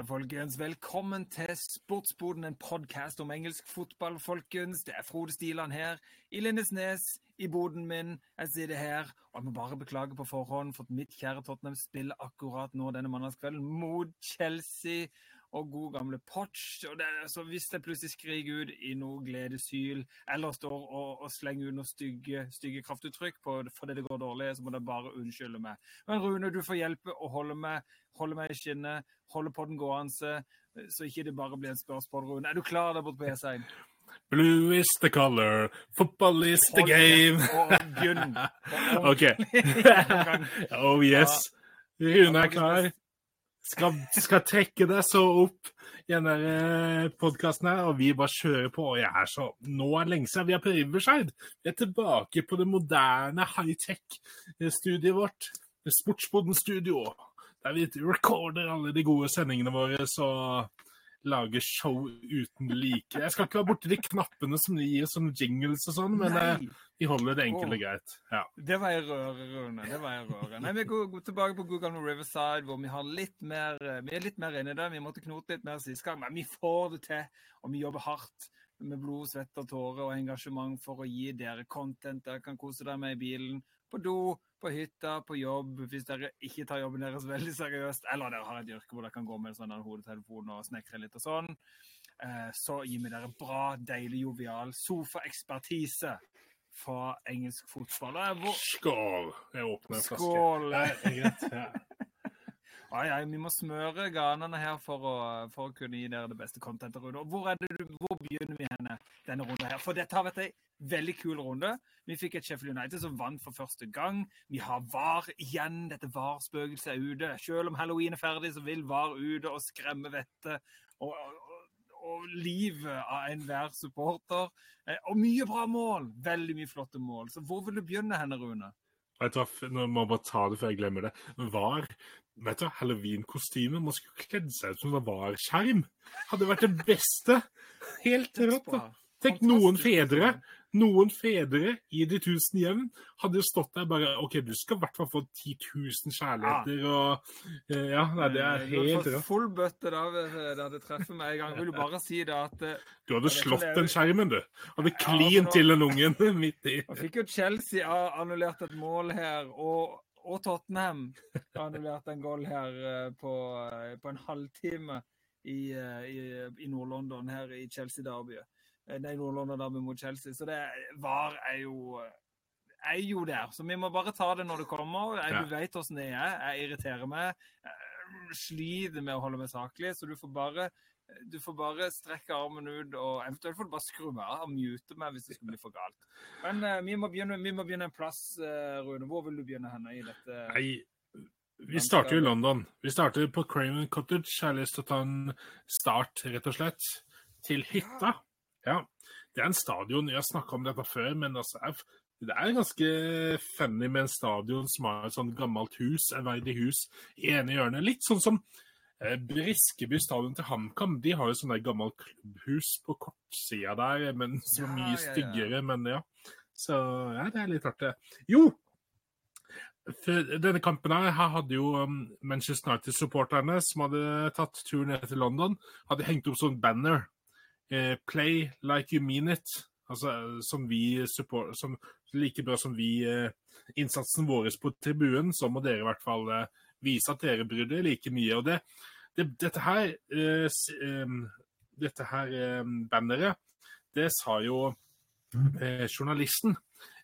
det, folkens. Velkommen til Sportsboden, en podkast om engelsk fotball, folkens. Det er Frode Stiland her, i Lindesnes, i boden min. Jeg sitter her, og jeg må bare beklage på forhånd for at mitt kjære Tottenham spiller akkurat nå denne mandagskvelden mot Chelsea og god gamle Potch. Og det, så hvis jeg plutselig skriker ut i noe gledeshyl eller står og, og slenger ut noen stygge, stygge kraftuttrykk på, fordi det går dårlig, så må dere bare unnskylde meg. Men Rune, du får hjelpe å holde meg, holde meg i skinnet, holde på den gående, så ikke det bare blir en spørsmål, Rune. Er du klar der borte på E6? Blue is the color, football is the game. OK. oh yes. Rune er klar skal, skal trekke deg så opp i denne eh, podkasten her, og vi bare kjører på. Og jeg er så Nå er det lenge siden vi er på Riverside. Vi er tilbake på det moderne high-tech-studiet vårt. Sportsboden-studio. Der vi recorder alle de gode sendingene våre. Så lage show uten like. Jeg skal ikke være borti de knappene som de gir som jingles og sånn, men Nei. Eh, vi holder det enkelt og greit. Ja. Det var jeg røre, Rune. Det var jeg røre. Nei, Vi går, går tilbake på Google Riverside, hvor vi, har litt mer, eh, vi er litt mer inne i det. Vi måtte knote litt mer sist gang, men vi får det til. Og vi jobber hardt med blod, svette, tårer og engasjement for å gi dere content dere kan kose dere med i bilen, på do, på hytta, på jobb, hvis dere ikke tar jobben deres veldig seriøst, eller dere har et yrke hvor dere kan gå med sånn hodetelefon og snekre litt og sånn, eh, så gir vi dere bra, deilig, jovial sofaekspertise fra engelsk fotball. Skål! Jeg åpner en flaske. Skål! Ja, Ai, ai, vi må smøre ganene her for å, for å, kunne gi dere det beste contentet. Rune. Hvor, du, hvor begynner vi henne denne runden her? For dette har vært ei veldig kul runde. Vi fikk et Sheffield United som vant for første gang. Vi har VAR igjen. Dette VAR-spøkelset er ute. Selv om halloween er ferdig, så vil VAR ute og skremme vettet. Og, og, og livet av enhver supporter. Eh, og mye bra mål! Veldig mye flotte mål. Så hvor vil du begynne henne, Rune? Jeg traff, nå må jeg bare ta det før jeg glemmer det. VAR vet du, halloween-kostyme. Man skulle kledd seg ut som det var skjerm. Hadde vært det beste. Helt rått. da. Tenk noen fedre noen fedre i De tusen hjem hadde jo stått der bare OK, du skal i hvert fall få 10 000 kjærligheter og eh, Ja, nei, det er helt rått. Full bøtte da det treffer meg en gang. Vil du bare si det at eh, Du hadde slått den skjermen, du. Hadde klint til den ungen midt i. Jeg fikk jo Chelsea annullert et mål her. og og Tottenham annullert en goal her eh, på, eh, på en halvtime i, eh, i, i Nord-London, her i Chelsea-derbyet. Nei, Nord-London derby mot Chelsea. Så det VAR er jo er jo der. Så vi må bare ta det når det kommer. Jeg, du vet åssen det er. Jeg irriterer meg. Jeg sliter med å holde meg saklig, så du får bare du får bare strekke armen ut og eventuelt får du bare skru meg av og mute meg hvis det skulle bli for galt. Men uh, vi, må begynne, vi, må begynne, en plass, uh, Rune. Hvor vil du begynne henne i dette? Nei, vi starter i London. Vi starter på Craven Cottage. Jeg har lyst til å ta en start, rett og slett, til hytta. Ja. Det er en stadion, jeg har snakka om dette før, men altså, det er ganske funny med en stadion som har et sånt gammelt hus, ærverdig verdig hus, i ene hjørnet. Litt sånn som Eh, Briskeby stadion til HamKam de har jo sånn gammelt klubbhus på kortsida der, men er mye styggere. Men ja. Så ja, det er litt artig. Jo! For denne kampen her, her hadde jo um, Manchester United-supporterne som hadde tatt turen ned til London, hadde hengt opp sånn banner. Eh, 'Play like you mean it'. Altså som vi support, som, Like bra som vi eh, Innsatsen vår på tribunen, så må dere i hvert fall eh, vise at dere bryr dere like mye. Og det, det, dette her, dette her banneret, det sa jo uh,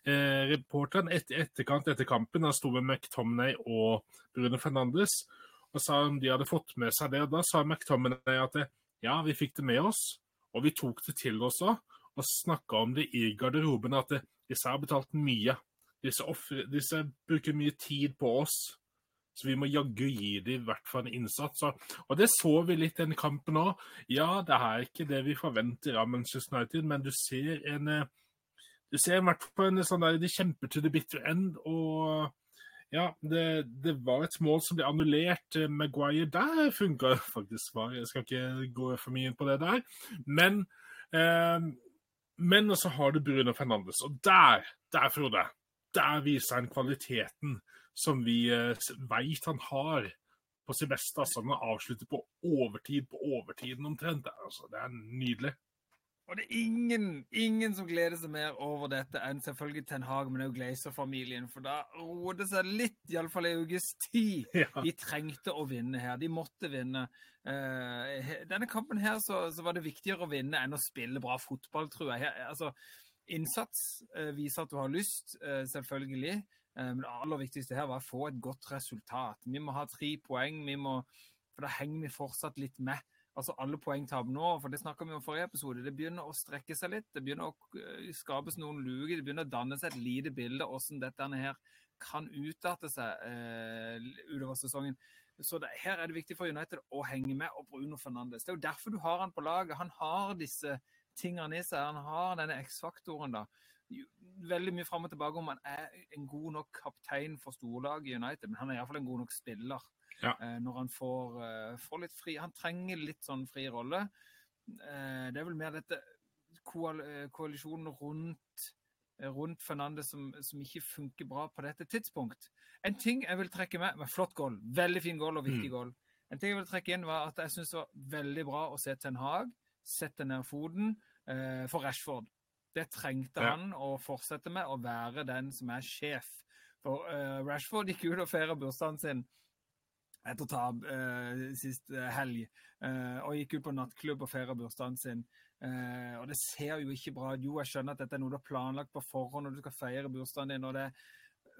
journalisten. reporteren et, etterkant etter kampen, han sto med McTominay og Bruno Fernandes og sa om de hadde fått med seg det. Og da sa McTominay at ja, vi fikk det med oss, og vi tok det til oss òg. Og snakka om det i garderoben, at disse har betalt mye. Disse, offre, disse bruker mye tid på oss. Så vi må jaggu gi dem i hvert fall en innsats. Og det så vi litt i kampen òg. Ja, det er ikke det vi forventer av Manchester United, men du ser en eh, du ser i hvert fall en sånn der De kjemper til the bitter end. og ja, det, det, var et mål som ble annullert. Maguire der funka faktisk var. Jeg skal ikke gå for mye inn på det der. Men eh, men også har du Bruno Fernandes. Og der, der, Frode, der viser han kvaliteten som vi eh, veit han har på sin beste. altså Han avslutter på overtid på overtiden omtrent. Altså, det er nydelig. Og det er ingen, ingen som gleder seg mer over dette enn selvfølgelig Ten Hag, men òg Glazer-familien. For da roer det seg litt, iallfall i ukes tid. Ja. De trengte å vinne her. De måtte vinne. Uh, denne kampen her så, så, var det viktigere å vinne enn å spille bra fotball, tror jeg. Her, altså, innsats uh, viser at du har lyst, uh, selvfølgelig. men det aller viktigste her var å få et godt resultat. Vi må ha tre poeng, vi må, for da henger vi fortsatt litt med altså alle poengtap nå, for det snakka vi om i forrige episode, det begynner å strekke seg litt. Det begynner å eh, skapes noen luker, det begynner å danne seg et lite bilde av hvordan dette her kan utarte seg eh, utover sesongen. Så det, her er det viktig for United å henge med og Bruno Fernandes. Det er jo derfor du har han på laget. Han har disse tingene i seg. Han har denne X-faktoren, da. Veldig mye fram og tilbake om han er en god nok kaptein for storlaget i United, men han er iallfall en god nok spiller ja. Eh, når han får, eh, får, litt fri Han trenger litt sånn fri rolle. Eh, det er vel mer dette koalisjonen rundt, rundt Fernandes som, som, ikke funker bra på dette tidspunkt. En ting jeg vil trekke med med Flott goal. Veldig fin goal og viktig mm. goal. En ting jeg vil trekke inn, var at jeg syns det var veldig bra å se Ten Hag sette ned foten eh, for Rashford. Det trengte ja. han å fortsette med, å være den som er sjef. For eh, Rashford gikk ut og feira bursdagen sin etter tap ta uh, sist uh, helg. Eh, og gikk ut på nattklubb og feira bursdagen sin. og det ser jo ikke bra ut. Jo, jeg skjønner at dette er noe du har planlagt på forhånd når du skal feire bursdagen din. og det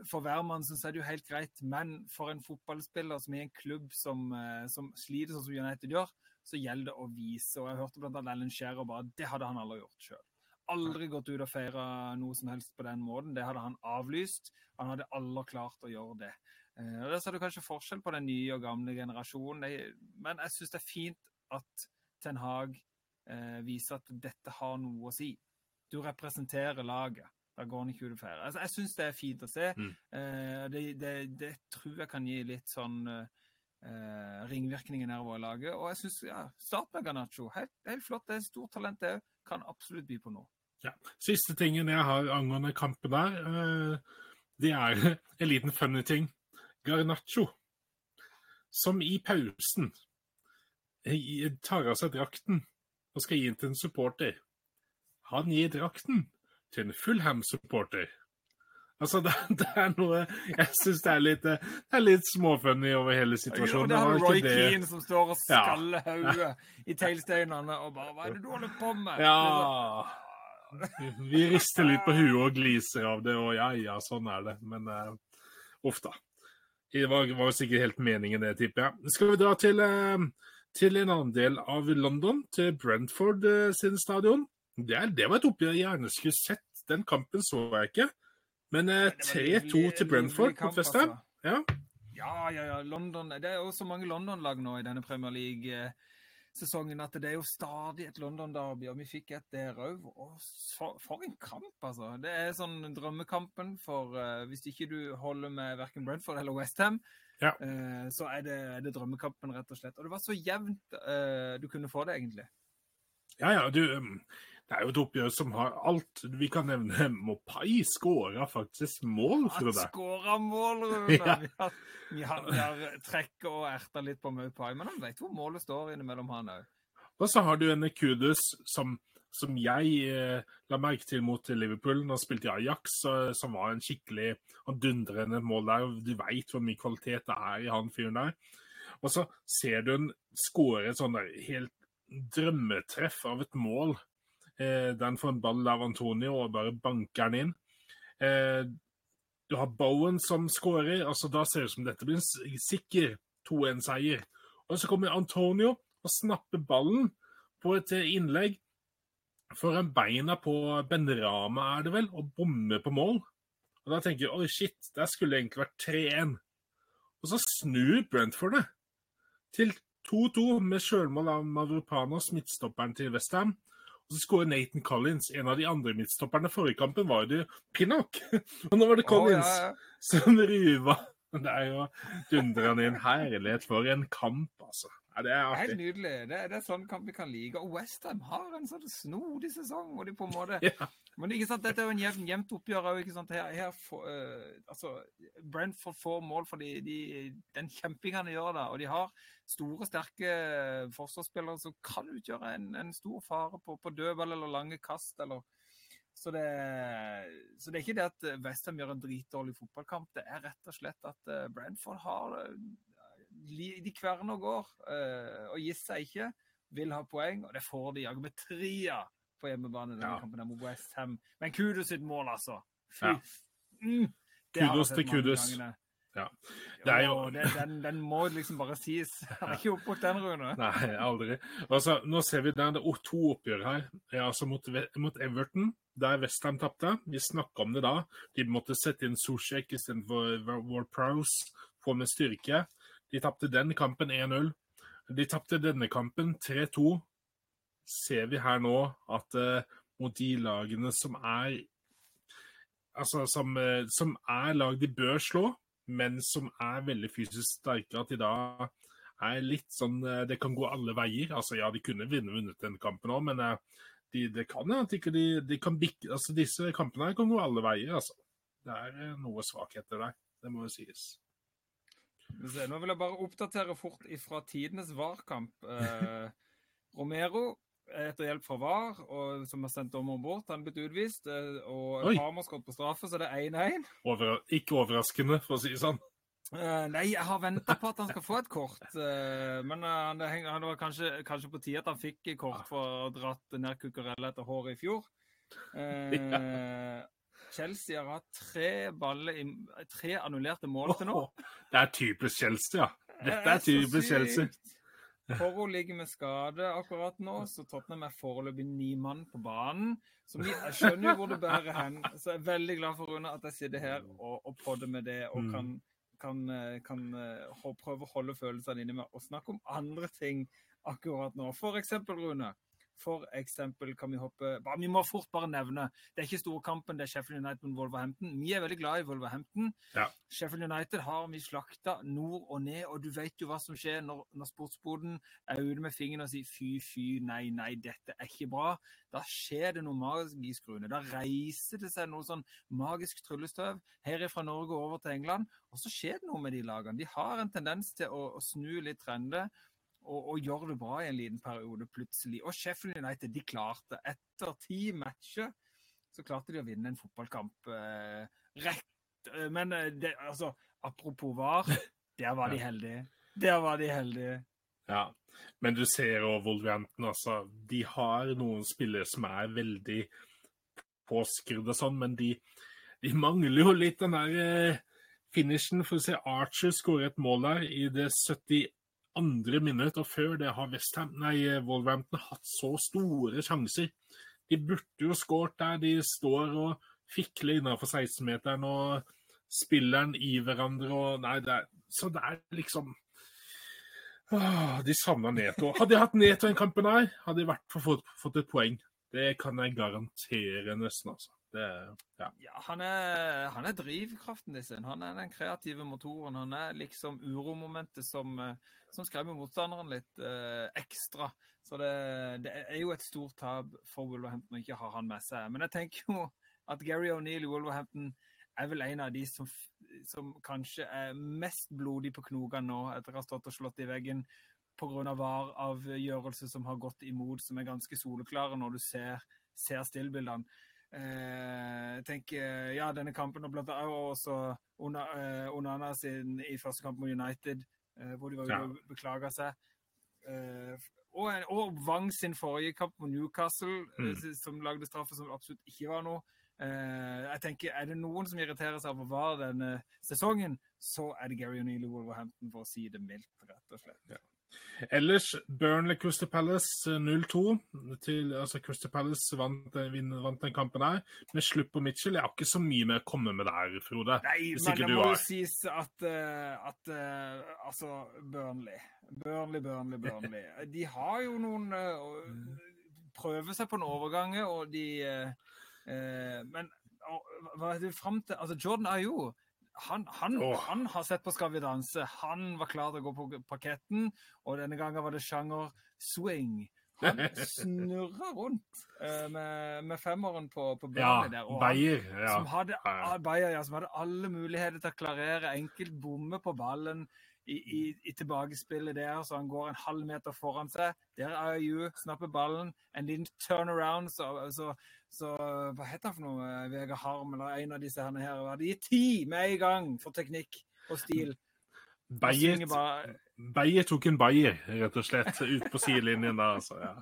for hvermann så er det jo helt greit, men for en fotballspiller som er i en klubb som, som sliter sånn som United gjør, så gjelder det å vise. og Jeg hørte annet Ellen Scherer bare det hadde han aldri gjort sjøl. Aldri gått ut og feira noe som helst på den måten. Det hadde han avlyst. Han hadde aldri klart å gjøre det. Eh, og Der ser du kanskje forskjell på den nye og gamle generasjonen. Men jeg syns det er fint at Ten Hag eh, viser at dette har noe å si. Du representerer laget. Da går han ikke ut og jeg syns det er fint å se. Mm. Eh, det, det, det, tror jeg kan gi litt sånn eh, ringvirkninger nedover laget. Og jeg syns ja, start med Ganacho. Helt, helt flott. Det er stort talent, det Kan absolutt by på noe. Ja. Siste tingen jeg har angående kampen der, eh, det er en liten funny ting. Garnaccio, som i pausen tar av seg drakten og skal gi den til en supporter. Han gir drakten til en Fullham-supporter. Altså, det, det, er noe Jeg syns det er litt, det er litt småfunny over hele situasjonen. Jo, det er Roy Keane som står og skaller ja. hodet i teglsteinene og bare 'Hva er det du holder på med?' Ja. Vi rister litt på huet og gliser av det, og ja, ja, sånn er det. Men uh, uff da. Det var, var sikkert helt meningen, det, tipper jeg. Skal vi dra til, eh, til, en annen del av London, til Brentford eh, sin stadion? Det, det var et oppgjør jeg gjerne skulle sett. Den kampen så jeg ikke. Men 3-2 eh, til Brentford på Festheim. Altså. Ja. ja, ja, ja. London. Det er jo så mange London-lag nå i denne Premier League sesongen at det er jo stadig et London-derby, og vi fikk et der òg. For en kamp, altså. Det er sånn drømmekampen for uh, Hvis ikke du holder med verken Brentford eller Westham, ja. uh, så er det, er det, drømmekampen, rett og slett. Og det var så jevnt uh, du kunne få det, egentlig. Ja, ja. Du, um, det er jo et oppgjør som har alt. Vi kan nevne Mopai skåra faktisk mål, Frode. Han skåra mål, Rune! Ja. Vi har, vi har, vi har trekket og erta litt på Mopai, men han vet hvor målet står innimellom han òg. Og så har du en Kudus som, som jeg eh, la merke til mot Liverpool når han spilte i Ajax, som var en skikkelig og dundrende mål der. Du veit hvor mye kvalitet det er i han fyren der. Og så ser du en skåre et sånn der helt drømmetreff av et mål den får en ball av Antonio og bare banker den inn. Eh, du har Bowen som skårer. altså Da ser det ut som dette blir en sikker 2-1-seier. Og Så kommer Antonio og snapper ballen på et eh, innlegg foran beina på Benrama, er det vel, og bommer på mål. Og Da tenker jeg oi, shit, der skulle egentlig vært 3-1. Og så snur Brentford det til 2-2 med sjølmål av Mavropanos, midtstopperen til Westham. Og så skårer Nathan Collins. En av de andre midtstopperne forrige kampen var jo Pinnock. Og nå var det Collins oh, ja, ja. som ruva. Det er jo dundrende en herlighet for en kamp, altså. Ja, det er. Helt nydelig. Det, det er sånn kamp vi kan like. Og Westham har en sånn snodig sesong. og de på en måte... Ja. Men ikke sant, dette er jo en jevn, jevnt oppgjør òg. Her, her for, uh, altså, Brentford får mål for de, de, den kjempinga de gjør da. Og de har store, sterke forsvarsspillere som kan utgjøre en, en stor fare på, på dødball eller lange kast. eller så det, så det, er ikke det at Westham gjør en dritdårlig fotballkamp. Det er rett og slett at uh, Brentford har de kverner og går, uh, og gir seg ikke. Vil ha poeng, og det får de jaggu med tria på hjemmebane denne ja. kampen mot West Ham. Men Kudos sitt mål, altså. Fy. Ja. Mm, kudos til Kudos. Ja. Det er jo... den, den, den, må liksom bare sies. Han er ikke oppbrukt den, Rune. Nei, aldri. Altså, nå ser vi der det er to oppgjør her. Altså mot, mot Everton, der Westham tapte. Vi snakka om det da. De måtte sette inn Sosjek istedenfor Ward Prowse. Få med styrke. De tapte den kampen 1-0. De tapte denne kampen 3-2. Ser vi her nå at uh, mot de lagene som er Altså som, uh, som, er lag de bør slå, men som er veldig fysisk sterke, at de da er litt sånn uh, Det kan gå alle veier. Altså ja, de kunne vinne vunnet den kampen òg, men de, det kan at ikke de, de kan bikke Altså disse kampene kan gå alle veier, altså. Det er noe svakheter der. Det må jo sies. Nå vil jeg bare oppdatere fort ifra tidenes VAR-kamp. Eh, Romero etter hjelp fra VAR, og, som har sendt dommeren bort, han er blitt utvist. Eh, og Hamer skåret på straffe, så det er 1-1. Over, ikke overraskende, for å si det sånn. Uh, nei, jeg har venta på at han skal få et kort. Uh, men det, det, var kanskje, kanskje, på tide at han fikk kort for å ha dratt ned Cucurella etter håret i fjor. ja. Chelsea har hatt tre, baller i, tre annullerte mål til nå. Det er typisk Chelsea, ja. Dette er typisk Chelsea. Forho ligger med skade akkurat nå, så Tottenham er foreløpig ni mann på banen. Så jeg skjønner jo hvor det bærer hen. Så jeg er veldig glad for Rune at jeg sitter her og, og podder med det og mm. kan, kan, kan, kan prøve å holde følelsene inni meg og snakke om andre ting akkurat nå. For eksempel, Rune. For eksempel kan vi hoppe bare, Vi må fort bare nevne Det er ikke storkampen, det er Sheffield United mot Wolverhampton. Vi er veldig glad i Wolverhampton. Ja. Sheffield United har vi slakta nord og ned, og du vet jo hva som skjer når, når sportsboden er ute med fingeren og sier fy, fy, nei, nei, dette er ikke bra. Da skjer det noe magisk, Rune. Da reiser det seg noe sånn magisk tryllestøv her fra Norge over til England, og så skjer det noe med de lagene. De har en tendens til å, å snu litt trender og, og gjør det bra i en liten periode plutselig. Og Sheffield United de klarte, etter ti matcher, så klarte de å vinne en fotballkamp. Eh, rett eh, Men eh, det, altså, apropos VAR, der var de heldige. Der var de heldige. Ja, men du ser jo Wolverhampton, altså. De har noen spillere som er veldig påskrudd og sånn, men de, de, mangler jo litt den der eh, finishen. For å se Archer skåre et mål der i det 70 andre minutt, og før det har Westham, nei, Wolverhampton hatt så store sjanser. De burde jo skåret der. De står og fikler innenfor 16-meteren og spiller den i hverandre og Nei, det er, så det er liksom åh, De savna Neto. Hadde de hatt Neto i kampen her, hadde de i hvert fall fått, fått et poeng. Det kan jeg garantere nesten, altså. Det, ja. ja. han, er, han er drivkraften sin. Han er den kreative motoren. Han er liksom uromomentet som, som skremmer motstanderen litt eh, ekstra. Så det, det, er jo et stort tap for Wolverhampton å ikke ha han med seg. Men jeg tenker jo at Gary O'Neill i Wolverhampton er vel en av de som, som kanskje er mest blodig på knogene nå, etter å ha stått og slått i veggen pga. VAR-avgjørelser som har gått imot, som er ganske soleklare når du ser, ser stillbildene. Eh, tenker, ja, denne kampen og blant annet også eh, Onana sin i første kamp mot United, eh, hvor de var ja. beklaga seg. Eh, og, og, Wang sin forrige kamp mot Newcastle, mm. Eh, som lagde straffe som absolutt ikke var noe. Eh, jeg tenker, Er det noen som irriterer seg over VAR denne sesongen, så er det Gary O'Neill i Wolverhampton, for å si det mildt, rett og slett. Ja. Ellers Burnley Crystal Palace 0-2. Eh, altså Crystal Palace vant, eh, vant, den kampen der. Med slutt på Mitchell. Jeg har ikke så mye mer å komme med der, Frode. Nei, men det må jo sies at, uh, at Altså, Burnley. Burnley, Burnley, Burnley. De har jo noen Prøver seg på en overgang, og de Men hva er det fram til Altså, Jordan Ayo han, han, oh. han, har sett på Skal vi danse. Han var klar til å gå på parketten, og denne gangen var det sjanger swing. Han snurra rundt eh, med, med, femmeren på, på ja, der. Og ja. Som hadde, ja, som hadde alle muligheter til å klarere. Enkelt bomme på ballen i, i, i, tilbakespillet der, så han går en halv meter foran seg. Der er IU, snapper ballen, en liten turnaround, så, så, så Hva heter han for noe? Vegard Harm eller en av disse her. her hadde gitt ti med en gang for teknikk og stil. Beyer, Beyer tok en Beyer, rett og slett, ut på sidelinjen der, altså. Ja.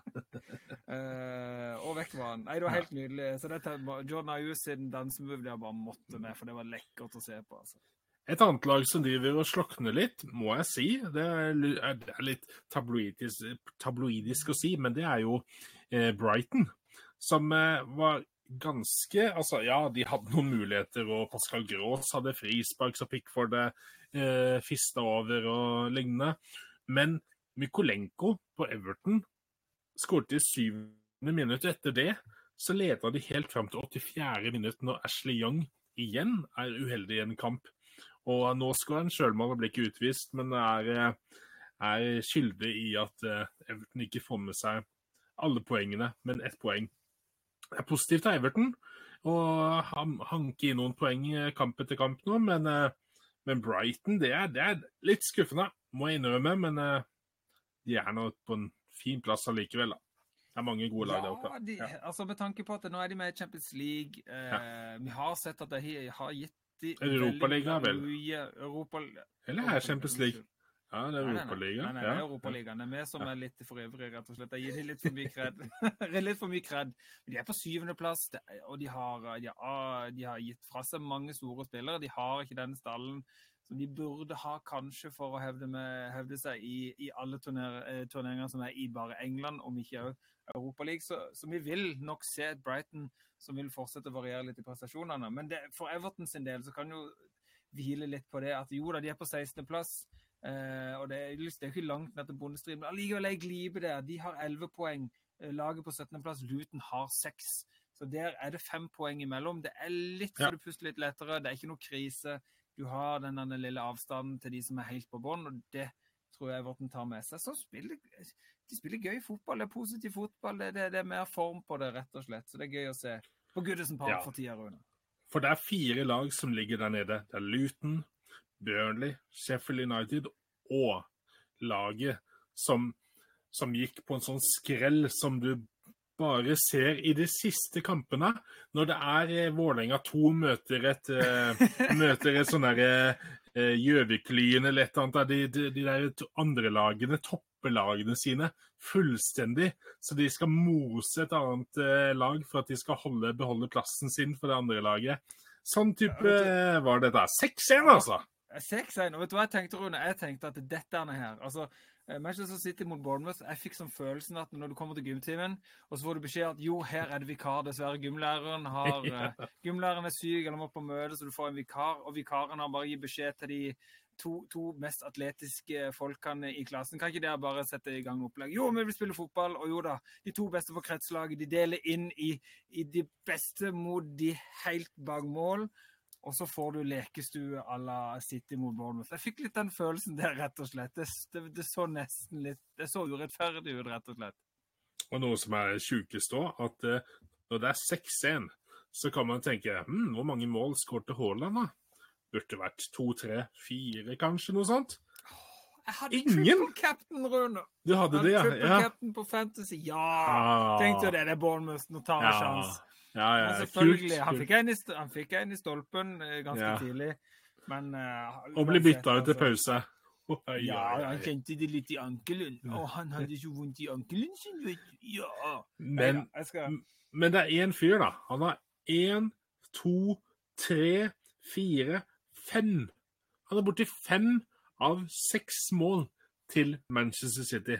uh, og vekk var han. Nei, det var helt nydelig. Så dette Jordan Ayus sin dansemove der bare måtte med, for det var lekkert å se på. altså. Et annet lag som driver og slokner litt, må jeg si, det er, litt tabloidisk, tabloidisk, å si, men det er jo eh, Brighton. Som eh, var ganske Altså, ja, de hadde noen muligheter, og Pascal Grås hadde frispark som Pickford eh, fista over og lignende. Men Mykolenko på Everton skåret i syvende minutt. Etter det så leda de helt fram til 84. minutt, når Ashley Young igjen er uheldig i en kamp. Og nå skal en sjølmann bli ikke utvist, men er, eh, er skyldig i at eh, Everton ikke får med seg alle poengene, men ett poeng. Det er positivt av Everton å hanke inn noen poeng kamp etter kamp nå, men, eh, men Brighton det er, det er, litt skuffende, må jeg innrømme. Men de er nå på en fin plass allikevel, da. Det er mange gode lag der oppe. De, ja. altså Med tanke på at nå er de med i Champions League. Eh, ja. Vi har sett at de har gitt Europaligaen, vel? Europa... Eller her, Champions League? Ja, det er Europaligaen. Nei, nei, er Europaligaen. Det er vi som er litt for øvrige, rett og slett. Jeg gir dem litt for mye kred. litt for mye kred. De er på syvendeplass, og de har, de, har, de har gitt fra seg mange store spillere. De har ikke den stallen som de burde ha kanskje for å hevde, med, hevde seg i, i alle eh, turneringer som er i bare England, om ikke òg Europaligaen. Så, så vi vil nok se et Brighton som vil fortsette å variere litt i prestasjonene. Men det, for Everton sin del så kan jo hvile litt på det at jo da, de er på 16.-plass. Eh, og det er, det er ikke langt ned til bondestriden, men allikevel er glipe der. De har 11 poeng. Eh, laget på 17.-plass, Luton har 6. Så der er det fem poeng imellom. Det er litt så du puster litt lettere. Det er ikke noe krise. Du har den lille avstanden til de som er helt på bånn, og det tror jeg Everton tar med seg. Så spiller de spiller gøy fotball. Det er positiv fotball. Det, det, det, er mer form på det, rett og slett. Så det er gøy å se på Goodison Park ja. for tida, Rune. For det er fire lag som ligger der nede. Det er Luton, Burnley, Sheffield United og laget som, som gikk på en sånn skrell som du bare ser i de siste kampene, når det er eh, Vålerenga 2 møter et, eh, møter et sånn derre eh, Gjøvik-Lyn eller et eller annet, de, de, de der andre lagene topper lagene sine fullstendig. Så de skal mose et annet lag for at de skal holde, beholde plassen sin for det andre laget. Sånn type var dette. 6-1, altså! 6-1. Og vet du hva jeg tenkte, Rune? Jeg tenkte at dette er her altså, Manchester City mot Bournemouth. Jeg fikk sånn følelsen at når du kommer til gymtimen, og så får du beskjed at jo, her er det vikar. Dessverre, gymlæreren har ja. uh, Gymlæreren er syk eller må på møte, så du får en vikar. Og vikaren har bare gitt beskjed til de to, to, mest atletiske folkene i klassen. Kan ikke dere bare sette i gang opplegg? Jo, vi vil spille fotball, og jo da. De to beste på kretslaget de deler inn i, i de beste mot de helt bak mål. Og så får du lekestue à la City mot Bournemouth. Jeg fikk litt den følelsen der, rett og slett. Det, det, det så nesten litt Det så urettferdig ut, rett og slett. Og noe som er sjukest òg, at uh, når det er 6-1, så kan man tenke hm, hvor mange mål skåret Haaland, da? burde vært to, tre, fire, kanskje, noe sånt. Jeg hadde Ingen? triple captain, Rune. Du hadde det, ja. Triple ja. captain på Fantasy. Ja! Ah. Tenkte du det, det er Bournemouth. Nå tar jeg ja. sjans. Ja, ja, Men selvfølgelig. Han fikk, en i, han fikk en i stolpen eh, ganske ja. tidlig. Men uh, Og ble bytta ut til altså. pause. Oh, ja, han kjente det litt i ankelen. Og han hadde så vondt i ankelen sin, vet du. Ja. Men, skal... men det er én fyr, da. Han har én, to, tre, fire, fem. Han er borti fem av seks mål til Manchester City.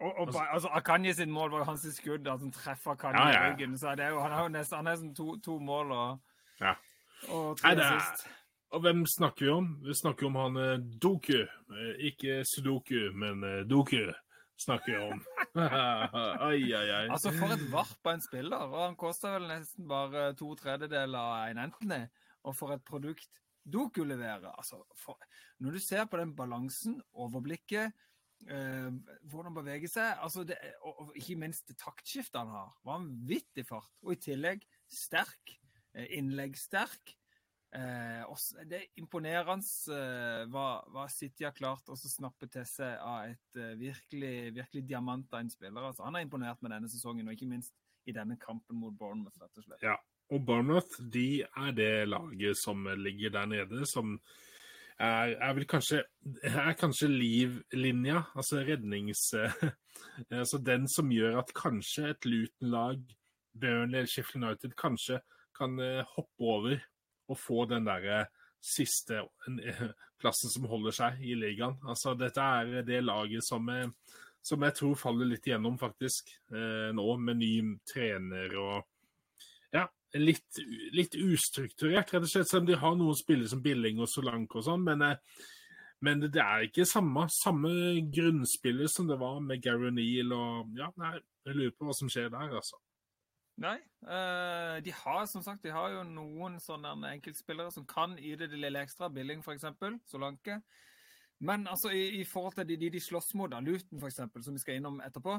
Og, og altså, Akanye sin mål var jo hans skudd, altså han treffer Akanye ja, ja. i ryggen. Så det er jo, han har jo nesten, han har nesten to, to, mål og, ja. og tre assist. Og hvem snakker vi om? Vi snakker om han eh, Doku. Eh, ikke Sudoku, men eh, Doku snakker vi om. ai, ai, ai. Altså, for et varp av en spiller. Og han koster vel nesten bare to tredjedeler av en Anthony. Og for et produkt Doku leverer. Altså, for, når du ser på den balansen, overblikket, hvordan bevege seg altså det, og, ikke minst taktskiftet han har. Vanvittig fart. Og i tillegg sterk. Eh, innleggssterk. Eh, det er imponerende eh, hva, hva, City har klart å snappe til seg av et uh, virkelig, virkelig diamant av en spiller. Altså, han har imponert med denne sesongen, og ikke minst i denne kampen mot Bournemouth. rett og slett. Ja, og Bournemouth de er det laget som ligger der nede, som er, er vel kanskje, er kanskje livlinja, altså rednings... altså den som gjør at kanskje et Luton-lag, Burnley eller Sheffield United, kanskje kan uh, hoppe over og få den derre siste plassen som holder seg i ligaen. Altså, dette er det laget som, som jeg tror faller litt igjennom, faktisk, eh, nå, med ny trener og Ja, litt, litt ustrukturert, rett og slett. Selv om de har noen spillere som Billing og Solanke og sånn, men, eh, men det er ikke samme, samme grunnspiller som det var med Gary Neal og Ja, nei, jeg lurer på hva som skjer der, altså. Nei. Uh, de har som sagt, de har jo noen sånne enkeltspillere som kan yte det lille ekstra. Billing, f.eks. Solanke. Men altså, i, i, forhold til de de, de slåss mot, Luton f.eks., som vi skal innom etterpå,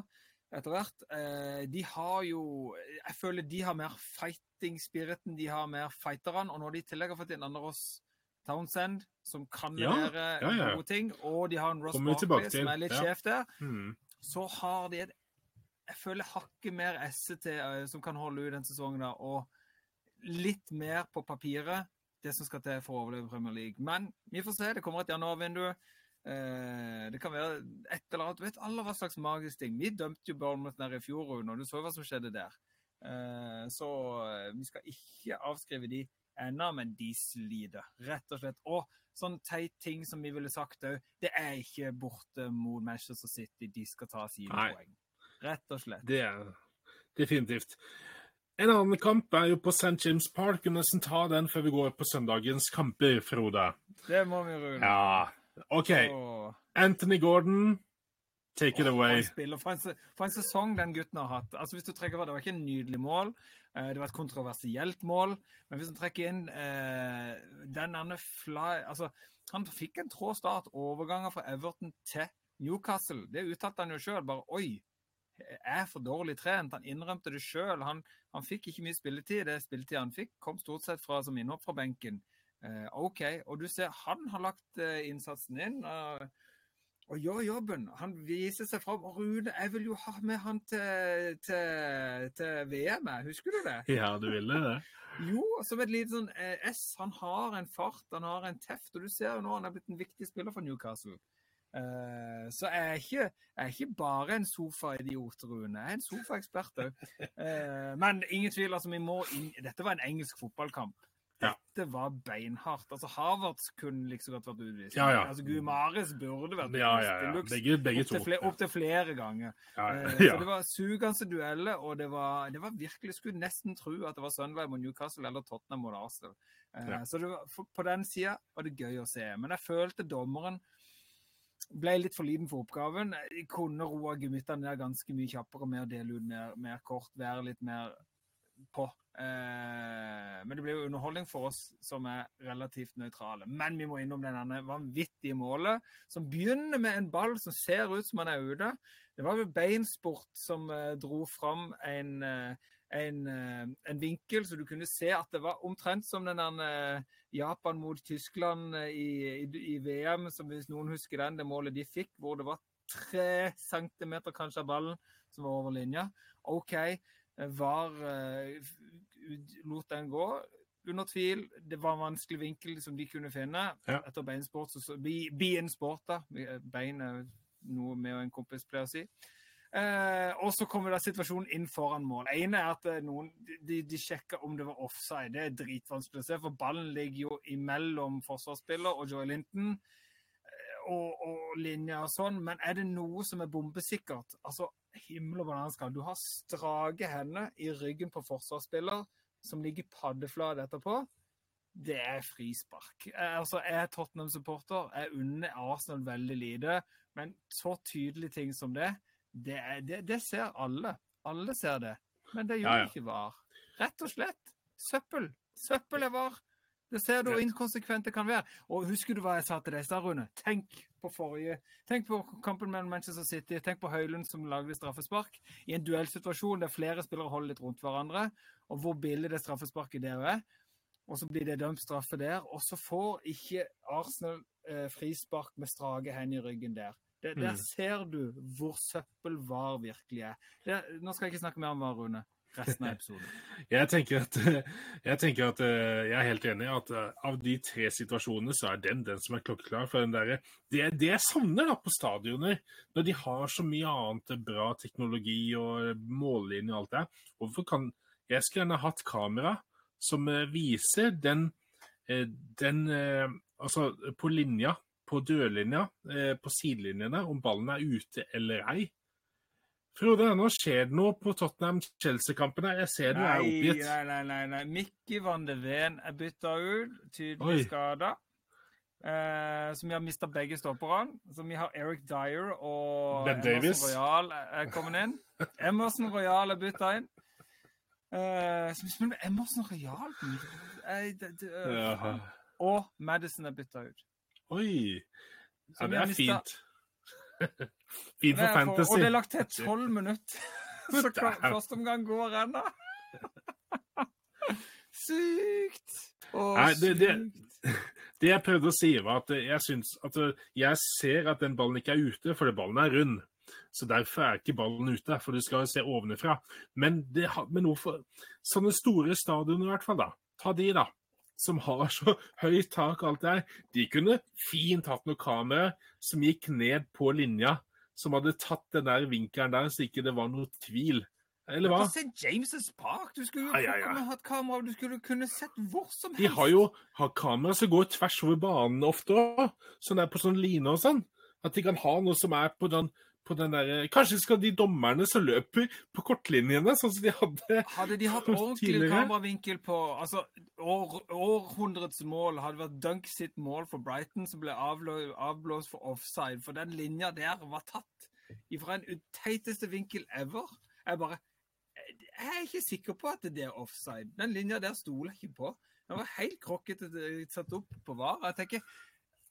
etter hvert, uh, de har jo Jeg føler de har mer fighting-spiriten, de har mer fighterne. Og når de i tillegg har fått inn Anderås Townsend, som kan levere ja, ja, ja. gode ting, og de har en Ross Barkley, som er litt sjef der, mm. så har de et jeg føler hakket mer esse til som kan holde ut den sesongen, da, og litt mer på papiret det som skal til for å overleve Premier League. Men vi får se. Det kommer et januarvindu. Eh, det kan være et eller annet. Du vet alle hva slags magisk ting. Vi dømte jo Bournemouth nede i fjor, og du så hva som skjedde der. Eh, så vi skal ikke avskrive de ennå, men de sliter, rett og slett. Og sånn teit ting som vi ville sagt òg, det er ikke borte mot Manchester City de skal ta sine poeng. Rett og slett. Det er definitivt. En annen kamp er jo på St. James Park. Vi må nesten ta den før vi går på søndagens kamper, Frode. Det må vi, Rune. Ja. OK. Anthony Gordon, take it oh, away. For en, for en, sesong den gutten har hatt. Altså hvis du trekker Det var ikke en nydelig mål. Eh, det var et kontroversielt mål. Men hvis du trekker inn eh, den andre fly Altså, han fikk en trå start. Overganger fra Everton til Newcastle. Det uttalte han jo sjøl. Bare oi, er for dårlig trent. Han innrømte det sjøl. Han, han, fikk ikke mye spilletid. Det spilletid han fikk, kom stort sett fra som innhopp fra benken. Eh, OK. Og du ser han har lagt eh, innsatsen inn. og, og gjør jobben. Han viser seg fram. Og Rune, jeg vil jo ha med han til, til, til VM, husker du det? Ja, du ville det? jo, som et lite sånn eh, S. Han har en fart, han har en teft. Og du ser jo nå han er blitt en viktig spiller for Newcastle. Uh, så jeg er, ikke, jeg er ikke bare en sofaidiot, Rune. Jeg er en sofaekspert òg. Uh, men ingen tvil, altså, vi må inn Dette var en engelsk fotballkamp. Ja. Dette var beinhardt. Altså, Havertz kunne liksom godt vært utvist. Ja, ja. Altså, Gumares burde vært ja, ja, ja. Begge, begge opptil flere, opp flere ganger. Ja, ja. Uh, så det var sugende dueller, og det var, det var virkelig Skulle nesten tro at det var Sunderland mot Newcastle eller Tottenham mot Arsenal. Så var, på den sida var det gøy å se. Men jeg følte dommeren ble litt for liten for oppgaven. Jeg kunne roa gemyttene ned ganske mye kjappere med å dele ut mer, mer kort, være litt mer på. Eh, men det blir jo underholdning for oss som er relativt nøytrale. Men vi må innom denne vanvittige målet, som begynner med en ball som ser ut som han er ute. Det var vel Beinsport som eh, dro fram en, eh, en, en, vinkel, så du kunne se at det var omtrent som den der Japan mot Tyskland i, i, i, VM, som hvis noen husker den, det målet de fikk, hvor det var tre centimeter kanskje av ballen som var over linja. OK, var lot den gå. Under tvil. Det var en vanskelig vinkel som de kunne finne ja. etter beinsport. Så, Bien sport, da. Bein er noe med en kompis pleier å si. Eh, og så kommer da situasjonen inn foran mål. ene er at eh, noen de, de sjekker om det var offside. Det er dritvanskelig å se, for ballen ligger jo imellom forsvarsspiller og Joy Linton. Eh, og, og linja og sånn, men er det noe som er bombesikkert? Altså, himmel og bananskall. Du har strake hender i ryggen på forsvarsspiller som ligger paddeflat etterpå. Det er frispark. Eh, altså, Jeg er Tottenham-supporter. Jeg unner Arsenal veldig lite, men så tydelige ting som det det, det, det, ser alle. Alle ser det. Men det gjør ja, ja. ikke VAR. Rett og slett. Søppel. Søppel er VAR. Det ser du hvor inkonsekvent det kan være. Og husker du hva jeg sa til deg i stad, Rune? Tenk på forrige Tenk på kampen mellom Manchester City. Tenk på Høylund som lagde straffespark i en duellsituasjon der flere spillere holder litt rundt hverandre, og hvor billig det straffesparket der er. Og så blir det dømt straffe der, og så får ikke Arsenal eh, frispark med strake hender i ryggen der. Det, der Mm. ser du hvor søppel VAR virkelig er. Det, nå skal jeg ikke snakke mer om VAR, Rune. Resten av episoden. Jeg tenker at, jeg, tenker at eh, jeg er helt enig i at eh, av de tre situasjonene, så er den den som er klokkeklar. For den der, det, det jeg savner da på stadioner, når de har så mye annet bra teknologi og mållinje og alt det, hvorfor Jeg skulle gjerne hatt kamera som eh, viser den, eh, den eh, Altså på linja, på dørlinja, eh, på sidelinjene, om ballen er ute eller ei. Frode, nå skjer det noe på Tottenham-Chelsea-kampen. her. Jeg ser du er oppgitt. nei, nei, nei, nei. Mickey van de Ven er bytta ut, tydelig skada. Eh, så vi har mista begge stopperne. Så vi har Eric Dyer og Ben Davies. Royal er er kommet inn. Emerson Royal er bytta inn. Eh, så vi spiller med Emerson Royal Eh, det- det- eh, Og Madison er bytta ut. Oi. Så Ja, det er fint. Fint for fantasy. Og det er lagt til tolv minutter. Så Det første omgang går ennå. Sykt! Å, Nei, det- det- sykt. Det jeg prøvde å si, var at jeg syns at uh, jeg ser at den ballen ikke er ute, fordi ballen er rund. Så derfor er ikke ballen ute, for du skal se ovenfra. Men, det, men hvorfor Sånne store stadioner, i hvert fall, da. Ta de, da. Som har så høyt tak og alt det her. De kunne fint hatt noe kamera som gikk ned på linja, som hadde tatt den der vinkelen der, så ikke det var noe tvil. Eller hva? St. James' Park! Du skulle jo Ja, ja, ja. hatt kamera, du skulle kunne sett hvor som helst. De har jo har kamera som går tvers over banen ofte òg, sånn der på sånn line og sånn. At de kan ha noe som er på den, på den der Kanskje skal de dommerne som løper på kortlinjene, sånn som de hadde Hadde de hatt ordentlig kameravinkel på altså, år, Århundrets mål hadde vært Dunk sitt mål for Brighton, som ble avblåst for offside. For den linja der var tatt fra en teiteste vinkel ever. Jeg bare Jeg er ikke sikker på at det er offside. Den linja der stoler jeg ikke på. Den var helt krokkete eh, satt opp på VAR. Jeg tenker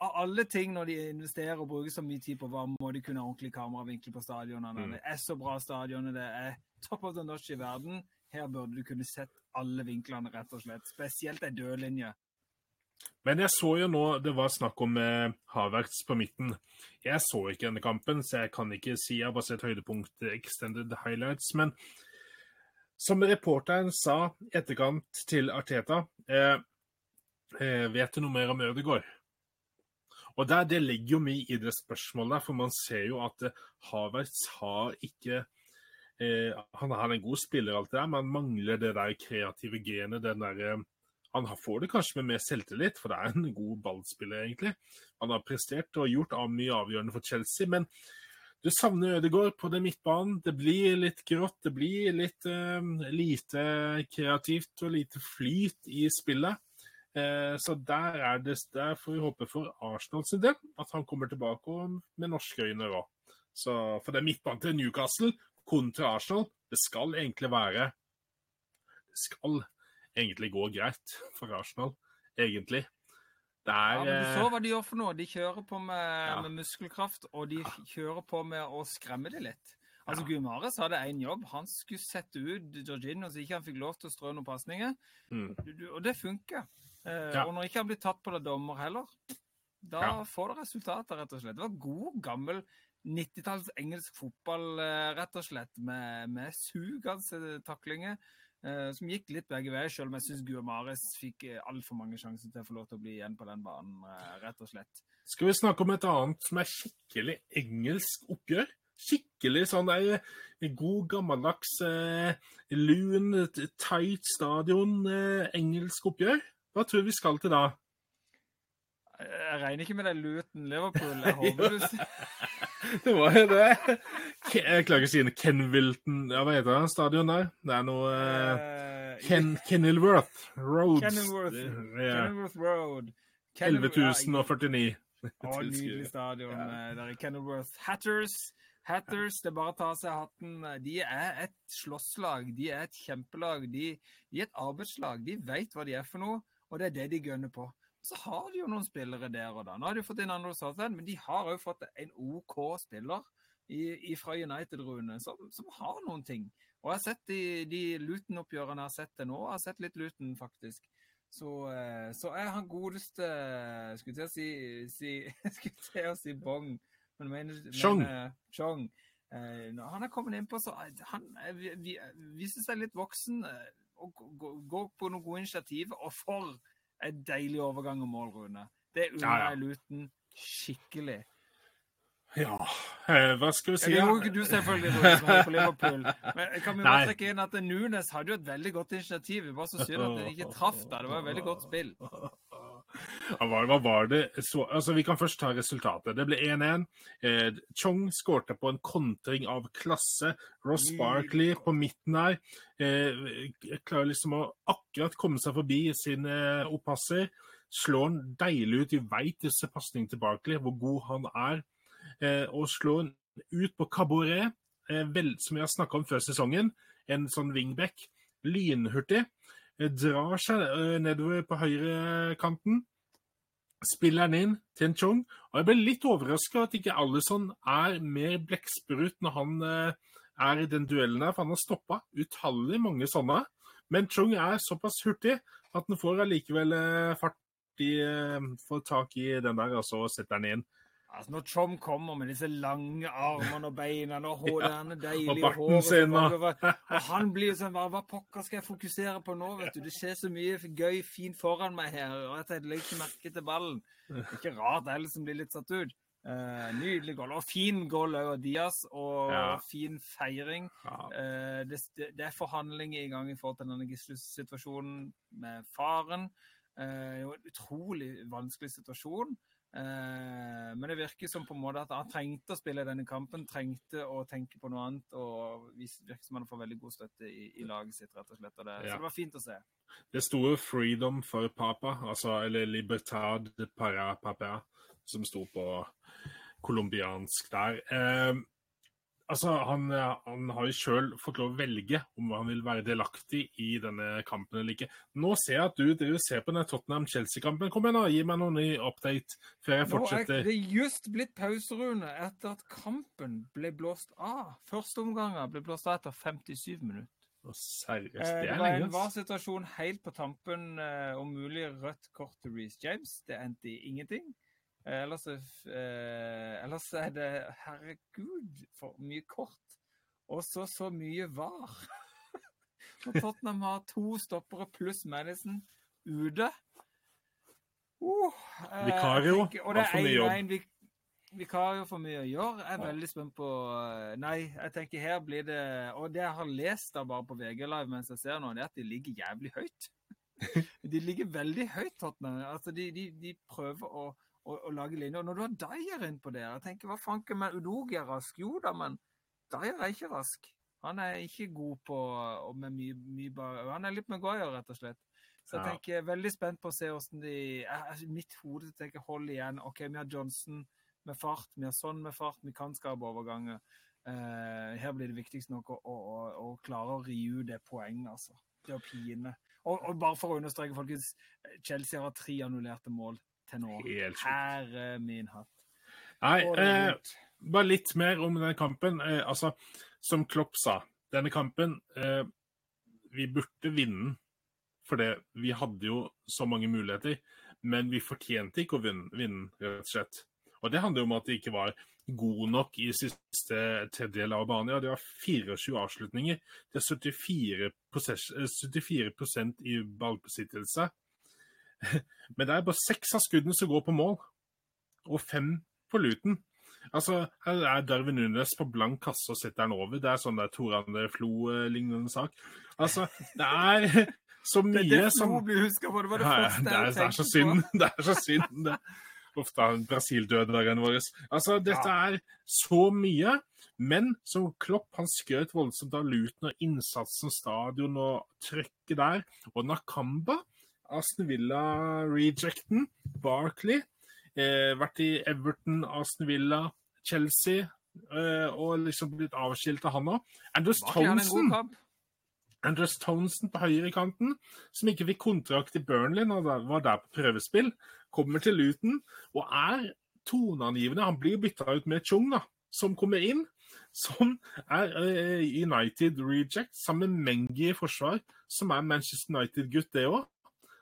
av alle ting når de investerer og bruker så mye tid på hva må de kunne ha ordentlig kameravinkel på stadionene. Mm. Det er så bra stadioner. Det er top of the notch i verden. Her burde du kunne sett alle vinklene, rett og slett. Spesielt ei dødlinje. Men jeg så jo nå det var snakk om eh, Havertz på midten. Jeg så ikke denne kampen, så jeg kan ikke si. Jeg har bare sett høydepunkt eh, extended highlights. Men som reporteren sa i etterkant til Arteta eh, eh, Vet du noe mer om Ødegaard? Og der, Det ligger jo mye i det spørsmålet, for man ser jo at eh, Havertz har ikke eh, Han er en god spiller, alt det der, men mangler det der kreative genet. den der, eh, Han får det kanskje med mer selvtillit, for det er en god ballspiller, egentlig. Han har prestert og gjort av mye avgjørende for Chelsea, men du savner Ødegaard på den midtbanen. Det blir litt grått, det blir litt eh, lite kreativt og lite flyt i spillet. Eh, så der, er det, der får vi håpe for Arsenal sin del at han kommer tilbake med norske øyne òg. For det er midtbanen til Newcastle kontra Arsenal, det skal egentlig være Det skal egentlig gå greit for Arsenal, egentlig. Der, Ja, men du eh, så hva de gjør for noe. De kjører på med, Ja. med muskelkraft, og de kjører på med å skremme det litt. Altså, Gumares hadde én jobb. Han skulle sette ut Georgino så ikke han fikk lov til å strø noen pasninger. mm. Og det funker. Eh, Ja. Og når ikke han blir tatt på det dommer heller, da Ja. får du resultater, rett og slett. Det var god, gammel 90-talls engelsk fotball, eh, rett og slett, med, med sugende taklinger. eh, som gikk litt begge veier, selv om jeg syns Guamares fikk altfor mange sjanser til å få lov til å bli igjen på den banen, eh, rett og slett. Skal vi snakke om et annet som er skikkelig engelsk oppgjør? Skikkelig sånn der god, gammeldags, eh, lun, tight stadion, engelsk oppgjør? Hva tror du vi skal til da? Jeg regner ikke med det Luton Liverpool. Jeg håper du Det var jo det. Jeg klarer ikke å si det. Kenvilton Ja, hva heter det stadion der? Det er noe eh, Eh, Ken, Kenilworth Roads. Kenilworth. Ja. Kenilworth Road. Kenil- 11.049. Å, nydelig stadion Ja. eh, der i Kenilworth. Hatters, Hatters, det er bare å ta av seg hatten. De er et slåsslag. De er et kjempelag. De, de er et arbeidslag. De vet hva de er for noe. Og det er det de gønner på. Så har de jo noen spillere der og da. Nå har de fått inn andre Southend, men de har òg fått en OK spiller i, fra United, Rune, som, som, har noen ting. Og jeg har sett de, de Luton-oppgjørene jeg har sett det nå. Jeg har sett litt Luton, faktisk. Så, eh, så er han godeste Skulle til å si, si, skulle til å si Bong, men mener, Chong. Chong. Eh, han er kommet innpå, så han viser seg litt voksen og går på noen gode initiativ. Og for en deilig overgang og mål, Rune. Det unner jeg ja, ja. Luton skikkelig. Ja, eh, hva skal vi si? Det gjorde ikke du selvfølgelig, som på Liverpool. Men kan vi bare trekke inn at Nunes hadde jo et veldig godt initiativ. Vi bare så synd at den ikke traff der. Det var et veldig godt spill. Ja, hva var det? Så, altså, vi kan først ta resultatet. Det ble 1-1. Eh, Chong skårte på en kontring av klasse. Ross Barkley på midten her eh, klarer liksom å akkurat komme seg forbi sine oppasser. Slår han deilig ut. Vi veit disse pasningene til Barkley, hvor god han er. Eh, og slår han ut på Caboret, eh, som vi har snakka om før sesongen. En sånn wingback. Lynhurtig. Eh, drar seg nedover på høyrekanten. Spiller den inn til en Chong. Og jeg ble litt overraska at ikke Alison er mer blekksprut når han er i den duellen her, for han har stoppa utallig mange sånne. Men Chung er såpass hurtig at han får allikevel fart i Får tak i den der og så setter han inn. Altså Når Trump kommer med disse lange armene og beina og hårene ja, deilige og håret sin, og... og han blir jo sånn hva, hva pokker skal jeg fokusere på nå? vet du? Det skjer så mye gøy, fint foran meg her, og jeg legger ikke merke til ballen. Ikke rart det som blir litt satt ut. Uh, nydelig goal. Og fin goal av Diaz, og ja. fin feiring. Ja. Uh, det, det, er forhandlinger i gang i forhold til denne gisselssituasjonen med faren. Uh, jo en utrolig vanskelig situasjon. Eh, men det virker som på en måte at han trengte å spille denne kampen, trengte å tenke på noe annet. Og virker som han får veldig god støtte i, i laget sitt, rett og slett. Og det, ja. Så det var fint å se. Det sto 'freedom for papa', altså, eller 'libertad para papa', som sto på colombiansk der. Eh, altså, han, han, har jo sjøl fått lov å velge om han vil være delaktig i denne kampen eller ikke. Nå ser jeg at du, du ser på den Tottenham-Chelsea-kampen. Kom igjen, da, gi meg noen ny update før jeg fortsetter. Nå er det just blitt pauserunde etter at kampen ble blåst av. Første omgang ble blåst av etter 57 minutter. Å, seriøst, det er lenge. Det var en var-situasjon helt på tampen eh, om mulig rødt kort til Reece James. Det endte i ingenting. Eh, ellers, eh, ellers er det Herregud, for mye kort. Og så så mye var. Når Tottenham har to stoppere pluss Madison ute uh, eh, Vikario har for mye jobb. Vik Vikario for mye å gjøre. Jeg er veldig spent på Nei, jeg tenker her blir det Og det jeg har lest da bare på VG Live mens jeg ser nå, det er at de ligger jævlig høyt. de ligger veldig høyt, Tottenham. Altså, de, de, de prøver å å, å lage linjer. Når du har Dyer innpå der Jeg tenker, Hva fanken med Udogi er rask? Jo da, men Dyer er ikke rask. Han er ikke god på med mye, mye bare, Han er litt Maguire, rett og slett. Så jeg tenker, jeg er veldig spent på å se hvordan de jeg, Mitt hode tenker hold igjen. OK, vi har Johnson med fart, vi har sånn med fart, vi kan skape overganger. Uh, her blir det viktigst nok å, å, å, å klare å ri ut det poenget, altså. Det å pine. Og, og, bare for å understreke, folkens, Chelsea har tre annullerte mål til nå. Herre min hatt. Nei, eh, bare litt mer om den kampen. Eh, altså, som Klopp sa, denne kampen eh, Vi burde vinne, for vi hadde jo så mange muligheter. Men vi fortjente ikke å vinne, vinne, rett og slett. Og det handler jo om at de ikke var god nok i siste tredjedel av banen. Ja, det var 24 avslutninger. Det er 74, 74 eh, i ballbesittelse. Men det er bare seks av skuddene som går på mål, og fem på Luton. Altså, Her er Darwin Nunes på blank kasse og setter den over. Det er sånn der Tor André Flo-lignende sak. Altså, det er så mye det er som. Det var det ja, det er, det er så synd. Det er så synd. det. Uff da, Brasil-dødagene våre. Altså, dette er så mye. Men som Klopp han skrøt voldsomt av Luton og innsatsen, stadion og trøkket der. Og Nakamba Aston Villa-rejecten. Barkley. Eh, vært i Everton, Aston Villa, Chelsea. Eh, og liksom blitt avskilt av han òg. Anders Townsend. Andrews Townsend på høyrekanten, som ikke fikk kontrakt i Burnley når han var der på prøvespill, kommer til Luton og er toneangivende. Han blir bytta ut med Chung, da, som kommer inn. Som er uh, United reject, sammen med Mengi i forsvar, som er Manchester United-gutt, det òg.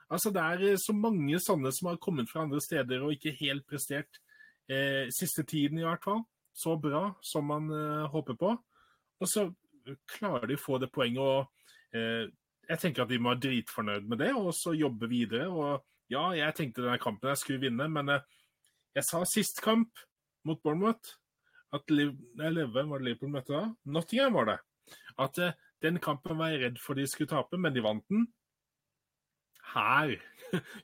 Altså, det er så mange sånne som har kommet fra andre steder og ikke helt prestert eh, siste tiden, i hvert fall. Så bra som man eh, håper på. Og så klarer de å få det poenget. og eh, Jeg tenker at de må være dritfornøyd med det og så jobbe videre. og Ja, jeg tenkte denne kampen jeg skulle vinne, men eh, jeg sa sist kamp mot Bournemouth at Liv, nei, Hvem var det Liverpool møtte da? Nottingham var det. At eh, den kampen var jeg redd for de skulle tape, men de vant den. Her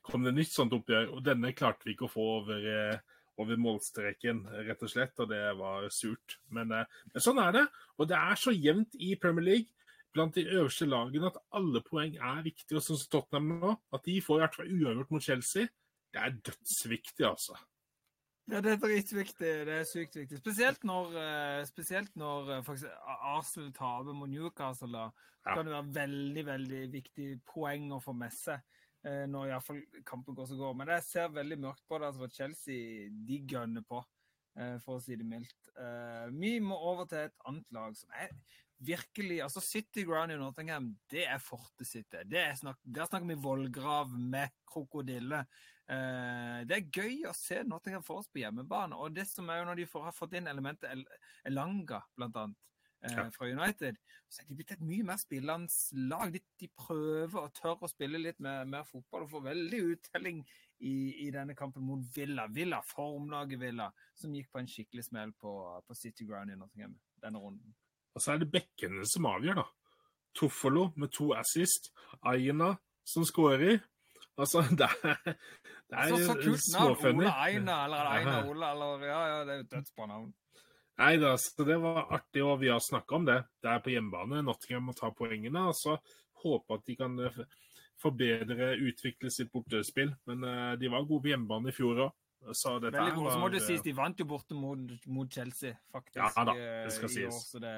kom det nytt sånt oppgjør, og denne klarte vi ikke å få over, eh, over målstreken, rett og slett, og det var surt. Men, eh, men sånn er det. Og det er så jevnt i Premier League blant de øverste lagene at alle poeng er viktige. Og sånn som Tottenham nå, at de får i hvert fall uavgjort mot Chelsea, det er dødsviktig, altså. Ja, det er dritviktig. Det er sykt viktig. Spesielt når, spesielt når Arsenal taper mot Newcastle. Da ja. kan det være veldig veldig viktig poeng å få med seg når iallfall kampen går som går. Men jeg ser veldig mørkt på det. altså for Chelsea de gønner på, for å si det mildt. Vi må over til et annet lag som er virkelig altså City Ground i Nottingham, det er fortet sitt. Er der snakker vi vollgrav med krokodille. Eh, det er gøy å se Nottingham for oss på hjemmebane. Og det som er jo når de får, har fått inn elementet Elanga, blant annet, eh, ja. fra United, så er de blitt et mye mer spillende lag. De, de, prøver og tør å spille litt mer, mer fotball og får veldig uttelling i, i, denne kampen mot Villa. Villa, formlaget Villa, som gikk på en skikkelig smell på, på City Ground i Nottingham denne runden. Og så er det bekkene som avgjør, da. Toffolo med to assist. Aina som skårer. Altså, det er, det er så, så kult navn. Ole Aina, eller Aina Ole, eller Ja, ja, det er jo dødsbra navn. Nei da, så det var artig, og vi har snakka om det. Det er på hjemmebane. Nottingham må ta poengene. og så håpe at de kan eh, forbedre, utvikle sitt bortespill. Men uh, de var gode på hjemmebane i fjor òg. Så dette Veldig god, Så må det sies, de vant jo borte mot, mot Chelsea, faktisk. Ja da, det skal eh, sies. År, det,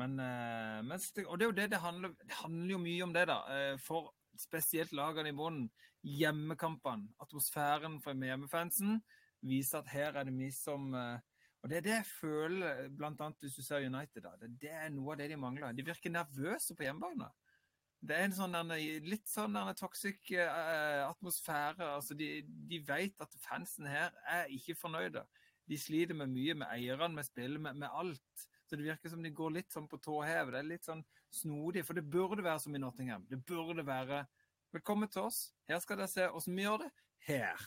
men, men, og det er jo det det handler Det handler jo mye om det, da. For spesielt lagene i bunnen. Hjemmekampene, atmosfæren for hjemmefansen, viser at her er det vi som Og det er det jeg føler, annet hvis du ser United, da. Det, det er noe av det de mangler. De virker nervøse på hjemmebane. Det er en sånn, litt sånn toxic uh, atmosfære. altså De, de vet at fansen her er ikke fornøyde. De sliter med mye, med eierne, med spillet, med, med, alt. Så det virker som de går litt sånn på tå hev. Det er litt sånn snodig. For det burde være som i Nottingham. Det burde være Velkommen til oss. Her skal dere se åssen vi gjør det. Her.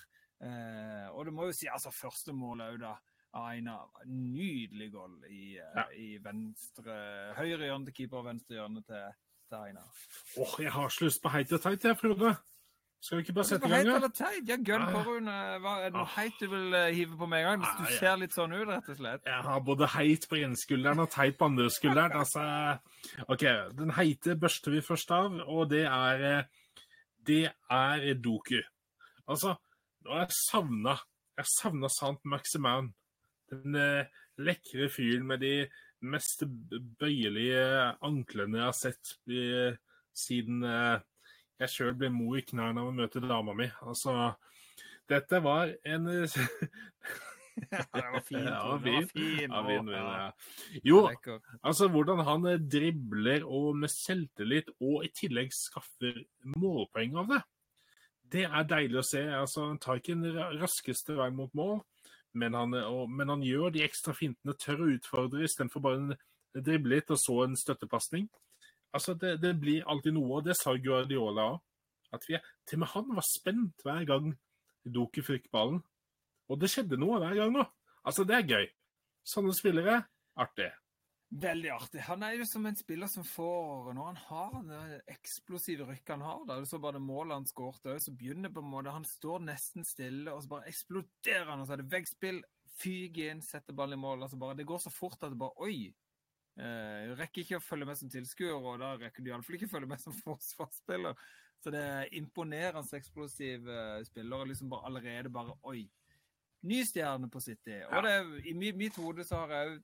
Uh, og det må jo si altså første målet òg, da. Aina. Nydelig goal i, uh, ja. i venstre Høyre hjørne til keeper og venstre hjørne til Åh, oh, jeg har så lyst på heit og teit, jeg, Frode. Skal vi ikke bare sette i gang? Heit eller teit? Ja, gønn på, Rune. Er det noe ah. heit du vil eh, hive på med en gang? Hvis du ser litt sånn ut, rett og slett. Jeg har både heit på ene skulderen og teit på andre skulderen. Altså, OK, den heite børster vi først av, og det er eh, Det er Doku. Altså, nå har jeg savna Jeg savna Sant Maximan. Den eh, lekre fyren med de mest bøyelige anklene jeg har sett i, siden eh, jeg sjøl ble mo i knærne av å møte dama mi. Altså, dette var en ja, det var fint. Ja, det var fin. Ja, fin, ja. Jo, altså hvordan han eh, dribler og med selvtillit, og i tillegg skaffer målpoeng av det. Det er deilig å se. Altså, han tar ikke den raskeste veien mot mål, men han, og, men han, gjør de ekstra fintene, tør å utfordre istedenfor bare en drible litt og så en støttepasning. Altså, det, det, blir alltid noe, og det sa Guardiola òg. Til og med han var spent hver gang Doki fikk ballen. Og det skjedde noe hver gang nå. Altså, det er gøy. Sånne spillere, artig. Veldig artig. Han er jo som en spiller som får Når han har det eksplosive rykket han har, da, du så bare det målet han skåret òg, så begynner på en måte Han står nesten stille, og så bare eksploderer han, og så er det veggspill. Fyker inn, setter ballen i mål. altså bare, Det går så fort at det bare Oi! Eh, rekker ikke å følge med som tilskuer, og da rekker du iallfall ikke å følge med som forsvarsspiller. Så det er imponerende eksplosiv spiller, og liksom bare allerede bare Oi! Ny stjerne på City. Og det, i mitt hode så har jeg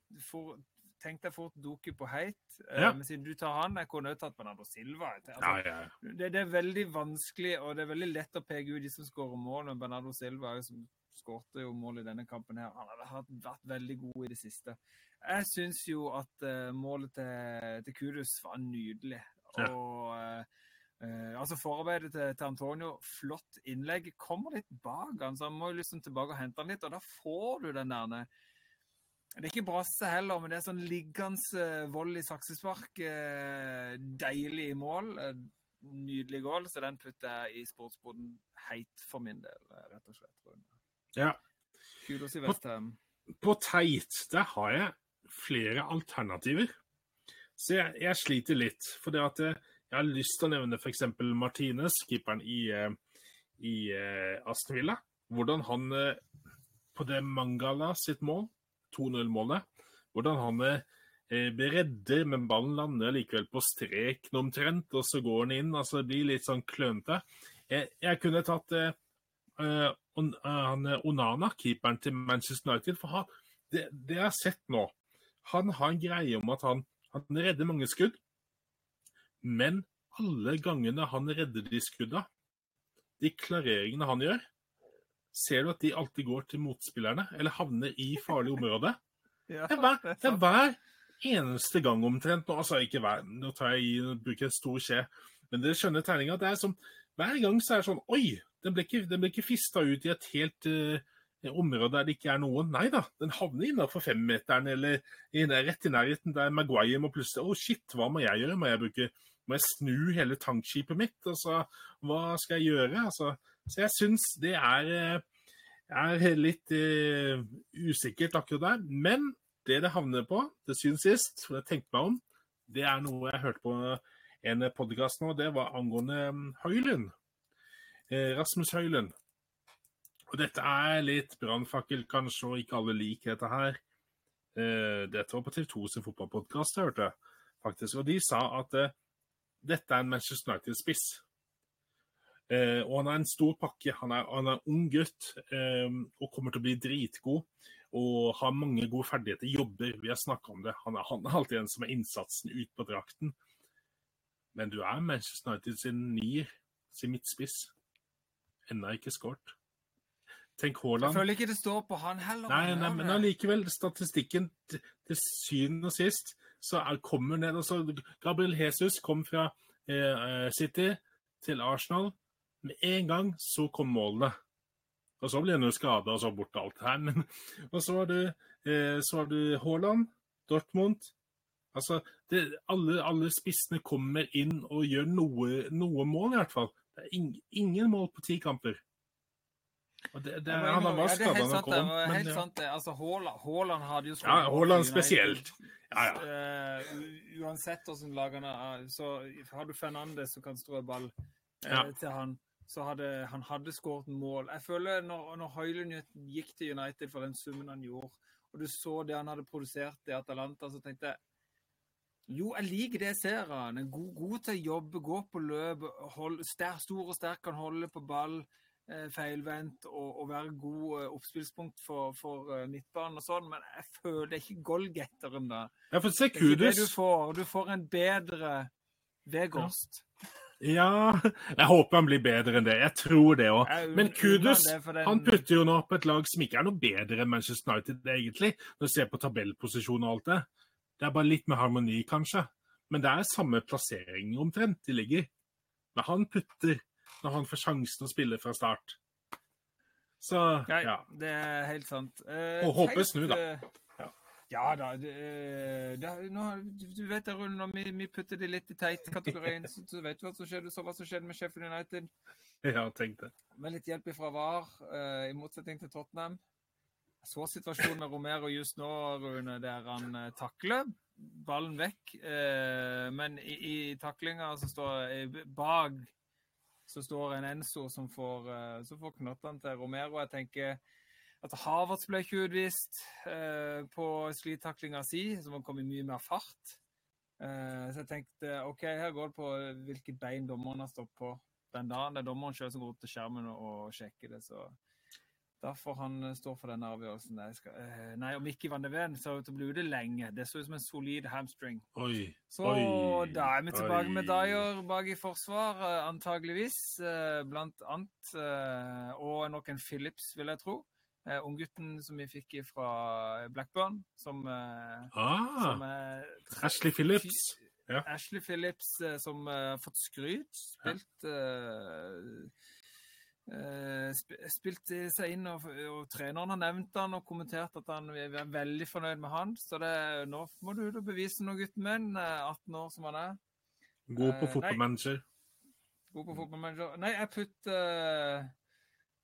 tenkte jeg fort Doku på heit. Ja. Men siden du tar han, jeg kunne også tatt Bernardo Silva. Altså, Ja, ja. det, det er veldig vanskelig, og det er veldig lett å peke ut de som skårer mål. Men Bernardo Silva som skårte jo mål i denne kampen her. Han hadde vært veldig god i det siste. Jeg syns jo at uh, målet til, til Kudus var nydelig. Og uh, altså forarbeidet til, til, Antonio, flott innlegg. Kommer litt bak han, så han må jo liksom tilbake og hente han litt, og da får du den der det er ikke brasse heller, men det er sånn liggende vold i saksespark. Deilig mål. Nydelig goal, så den putter jeg i sportsboden heit for min del, rett og slett. ja. Kudos i Westham. På teit, der har jeg flere alternativer. Så jeg, jeg sliter litt. For det at jeg, jeg har lyst til å nevne f.eks. Martinez, keeperen i, i Aston Villa. Hvordan han på det Mangala sitt mål 2-0-målet. Hvordan han eh, redder, men ballen lander likevel på streken omtrent, og så går han inn. altså Det blir litt sånn klønete. Jeg, jeg, kunne tatt eh, on, han, Onana, keeperen til Manchester United. For han, det, det, jeg har sett nå Han har en greie om at han, han redder mange skudd, men alle gangene han redder de skudda, de klareringene han gjør, ser du at de alltid går til motspillerne, eller havner i farlig område. Ja, det, er hver, det er hver eneste gang omtrent. Nå, altså, ikke hver, nå tar jeg i, bruker jeg stor skje, men dere skjønner tegninga. Det er som hver gang så er det sånn Oi! Den ble ikke, den ble ikke fista ut i et helt uh, område der det ikke er noen. Nei da, den havner innafor femmeteren eller rett i nærheten der Maguire må plutselig Å, oh, shit, hva må jeg gjøre? Må jeg bruke må jeg snu hele tankskipet mitt? Altså, hva skal jeg gjøre? Altså, så jeg syns det er, er litt uh, usikkert akkurat der. Men det det havner på til syvende sist, for jeg tenkte meg om, det er noe jeg hørte på en podkast nå, det var angående um, Høylund. Eh, Rasmus Høylund. Og dette er litt brannfakkel, kanskje, og ikke alle liker dette her. Eh, dette var på TV 2 sin fotballpodkast, jeg hørte faktisk. Og de sa at eh, dette er en Manchester United-spiss. Eh, og han er en stor pakke. Han er, han er ung gutt eh, og kommer til å bli dritgod. Og har mange gode ferdigheter. Jobber. Vi har snakka om det. Han er, han er alltid en som er innsatsen ut på drakten. Men du er Manchester United sin nier, sin midtspiss. Ennå ikke skåret. Tenk Haaland. Jeg føler ikke det står på han heller. Nei, nei men allikevel, statistikken til, til syvende og sist så er, kommer ned altså, Gabriel Jesus kom fra eh, City til Arsenal. Med en gang så kom målene. Og så ble han jo skada og så borte alt her. Men, og så har du, eh, du Haaland, Dortmund. Altså, det, alle, alle spissene kommer inn og gjør noe, noe mål, i hvert fall. Det er ing, ingen mål på ti kamper. Det, det, ja, han har vært skada når han kom. Men, helt ja. sant, det. Altså, Haaland, Haaland hadde jo Ja, Haaland spesielt. Ja, ja. Uh, uansett hvordan lagene er, så har du Fernandes som kan strø ball uh, Ja. til han, så hadde han hadde skåret mål. Jeg føler når, når Høylund gikk til United for den summen han gjorde, og du så det han hadde produsert i Atalanta, så tenkte jeg jo, jeg liker det jeg ser av han. God, god til å jobbe, gå på løp, hold, ster, stor og sterk, kan holde på ball, eh, feilvendt og, og, være god eh, oppspillspunkt for, for eh, midtbanen og sånn. Men jeg føler det er ikke goalgetteren, da. Ja, for se Kudus. du får. Du får en bedre Vegårst. Ja, jeg håper han blir bedre enn det. Jeg tror det òg. Men Kudus han putter jo nå på et lag som ikke er noe bedre enn Manchester United, egentlig. Når du ser på tabellposisjon og alt det. Det er bare litt med harmoni, kanskje. Men det er samme plassering omtrent de ligger. Men han putter når han får sjansen å spille fra start. Så Nei, ja. det er helt sant. Eh, Og håper snu, da. Ja. Da. Det, eh, det, nå, du vet det, Rune, når vi, vi putter det litt i teit-kategorien, så, så vet du hva som skjedde, så hva som skjedde med Sheffield United. Ja, tenk det. Med litt hjelp fra VAR, uh, i motsetning til Tottenham. Jeg så situasjonen med Romero just nå, Rune, der han uh, takler ballen vekk. Uh, men i, i taklinga så står det bak så står en Enzo som får, uh, får knottene til Romero. Jeg tenker at Havertz ble ikke utvist eh, på slitaklinga si, som har i mye mer fart. Eh, så jeg tenkte OK, her går det på hvilket bein dommeren har stått på den dagen. Det er dommeren selv som går opp til skjermen og, sjekker det. Så da får han stå for denne avgjørelsen. Skal, eh, nei og Mikki van de Ven så ut til å bli ute lenge. Det så ut som en solid hamstring. Oi. Så Oi, da er vi tilbake med. Dyer bak i forsvar, eh, antageligvis. eh, Blant annet. eh, Og nok en Phillips, vil jeg tro. Eh, Unggutten som vi fikk fra Blackburn, som, eh, som Ah, er Ashley Phillips. Ja. Ashley Phillips eh, som har fått skryt. Spilt ja. eh, sp Spilt seg inn, og, og treneren har nevnt han og kommentert at han er veldig fornøyd med han. Så det, nå må du ut og bevise noe, gutten min. eh, 18 år som han er. God på Eh, fotballmanager. God på fotballmanager. Nei, jeg putter eh,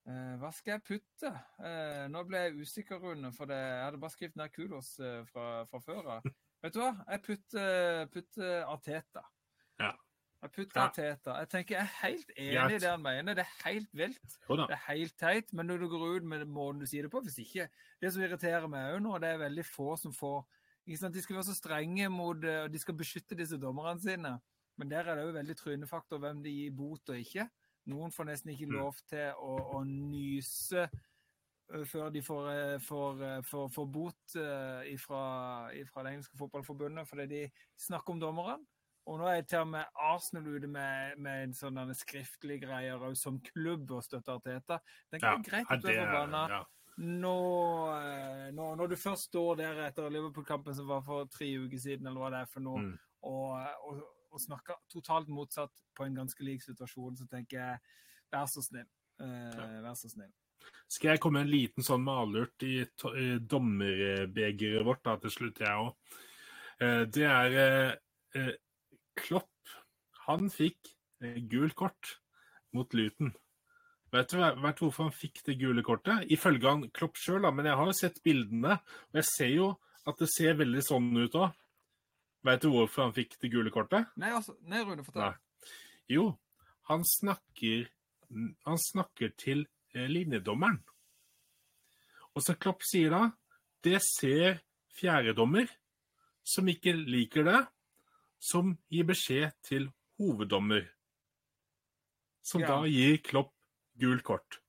Hva skal jeg putte? Eh, nå ble jeg usikker, Rune, for det, jeg hadde bare skrevet ned kudos eh, fra, fra før av. Vet du hva? Jeg putter, putter Arteta. Ja. Jeg putter Ja. Arteta. Jeg tenker jeg er helt enig i det han mener. Det er helt vilt. Det er helt teit. Men når du går ut med måten du sier det på Hvis ikke Det som irriterer meg òg nå, det er veldig få som får ikke sant? De skal være så strenge mot eh, og De skal beskytte disse dommerne sine. Men der er det jo veldig trynefaktor hvem de gir bot og ikke. Noen får nesten ikke Mm. lov til å, å nyse før de får, får, får, får bot ifra, fra det engelske fotballforbundet fordi de snakker om dommerne. Og nå er til og med Arsenal ute med, med en sånn skriftlig greie òg, som klubb og støtter Arteta. Det er Ja, greit å at du er forbanna. ja. Nå, nå, når du først står der etter Liverpool-kampen som var for tre uker siden, eller hva det er for noe, Mm. og, og, og snakker totalt motsatt på en ganske lik situasjon, så tenker jeg vær så snill. Uh, Vær så snill. Skal jeg komme med en liten sånn malurt i, i dommerbegeret vårt da, til slutt, jeg òg? Det er uh, eh, Klopp. Han fikk eh, gult kort mot Luton. Vet du, vet hvorfor han fikk det gule kortet? Ifølge han Klopp sjøl, men jeg har jo sett bildene, og jeg ser jo at det ser veldig sånn ut òg. Vet du hvorfor han fikk det gule kortet? Nei, altså, nei Rune, fortell. Nei. Jo, han snakker, han snakker til eh, linjedommeren. Og så Klopp sier da, det ser fjerdedommer, som ikke liker det, som gir beskjed til hoveddommer. Som Ja. da gir Klopp gult kort.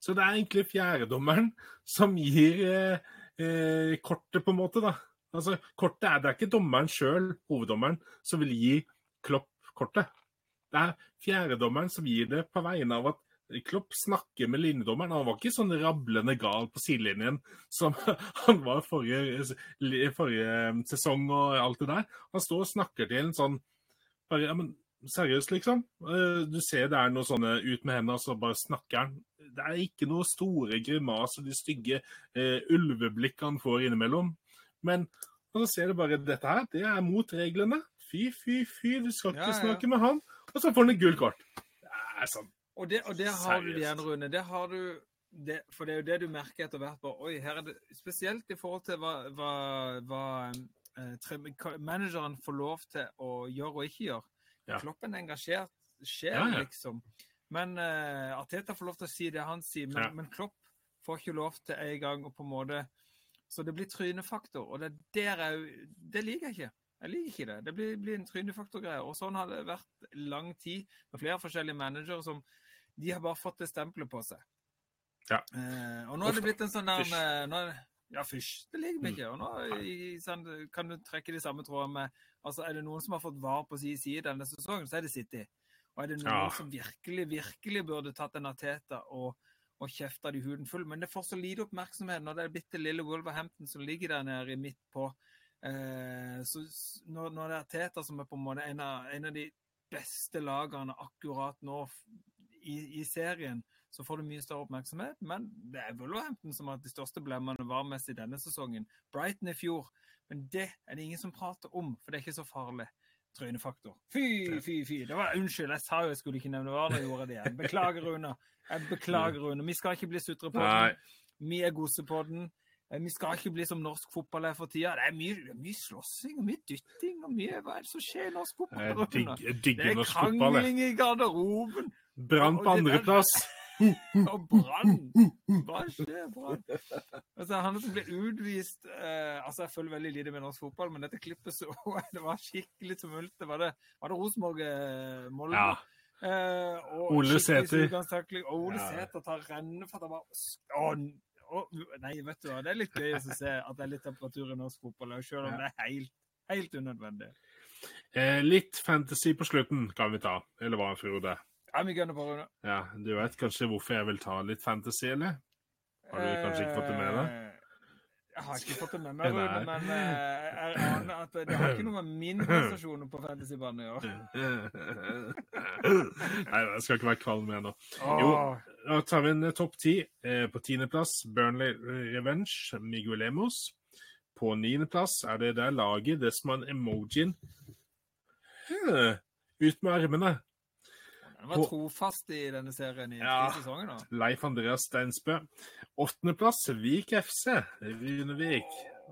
Så det er egentlig fjerdedommeren som gir eh, eh, kortet, på en måte, da. Altså, kortet er, Det er ikke dommeren sjøl, hoveddommeren, som vil gi Klopp kortet. Det er fjerdedommeren som gir det på vegne av at Klopp snakker med linjedommeren. Han var ikke sånn rablende gal på sidelinjen som han var forrige, forrige sesong og alt det der. Han står og snakker til en sånn bare, ja, men Seriøst, liksom. Eh, Du ser det er noe sånne ut med hendene, og så bare snakker han. Det er ikke noe store grimaser, de stygge eh, ulveblikk han får innimellom. Men og så ser du bare dette her, det er mot reglene. Fy, fy, fy, du skal ikke Ja, ja. snakke med han. Og så får han et gult kort. Det er sånn. Og, det, og det har du igjen, Rune. Det har du det, for det er jo det du merker etter hvert. på, Oi, her er det Spesielt i forhold til hva, hva, hva eh, manageren får lov til å gjøre og ikke gjøre. Ja. Kloppen er engasjert sjel, Ja, ja. liksom. Men eh, Arteta får lov til å si det han sier, men, men Klopp får ikke lov til en gang å på en måte Så det blir trynefaktor. Og det der er Det liker jeg ikke. Jeg liker ikke det. Det blir, blir en trynefaktorgreie. Og sånn har det vært lang tid med flere forskjellige managere som de har bare fått det stempelet på seg. Ja. Eh, og nå er det blitt en sånn der det, Ja, fysj. Det liker vi Mm. ikke. Og nå i, sånn, kan du trekke de samme trådene med altså Er det noen som har fått var på sin side denne sesongen, så er det City. Og er det noen Ja. som virkelig, virkelig burde tatt en Ateta og, og kjefter de huden full. Men det får så lite oppmerksomhet når det er bitte lille Wolverhampton som ligger der nede midt på. Eh, så når, når det er Teta som er på en måte en av, en av de beste lagene akkurat nå i, i serien, så får du mye større oppmerksomhet. Men det er Wolverhampton som har de største blemmene varmest i denne sesongen. Brighton i fjor. Men det er det ingen som prater om, for det er ikke så farlig. Trynefaktor. Fy, fy, fy. Det var, unnskyld, jeg sa jo jeg skulle ikke nevne hva jeg gjorde det igjen. Beklager, Rune. Jeg beklager, Rune. Vi skal ikke bli sutre på den. Vi er gose på den. Eh, Vi skal ikke bli som norsk fotball er for tida. Det er mye, det er mye slåssing og mye dytting og mye Hva er det som skjer i norsk fotball? Jeg digger, jeg Det digger er norsk fotball. jeg. krangling i garderoben Brann på det andreplass. Og brann! Hva skjer, brann? Altså, han som ble utvist eh, altså Jeg følger veldig lite med norsk fotball, men dette klippet så det var skikkelig tumult. Det var det, var det Rosenborg-Molde? Ja. Eh, og Ole Sæter. Og Ole Ja. Sæter tar renne for han bare å, å, Nei, vet du hva. Det er litt gøy å se at det er litt temperatur i norsk fotball, selv om Ja. det er helt, helt unødvendig. Eh, litt fantasy på slutten kan vi ta, eller hva, Frode? Ja, vi gønner på, Rune. Ja, Du vet kanskje hvorfor jeg vil ta litt fantasy, eller? Har du kanskje ikke fått det med deg? Eh, Jeg har ikke fått det med meg, Rune, men eh, jeg aner at det har ikke noe med min prestasjon på fantasybanen å gjøre. Nei, jeg skal ikke være kvalm igjen nå. Jo. Da tar vi en eh, topp ti. På tiendeplass Burnley Revenge, Miguelemos. På niendeplass er det der laget, det som er en emojien Ut med armene. Han var trofast i denne serien i Ja. tre sesonger nå. Leif Andreas Steinsbø. Åttendeplass Vik FC. Runevik.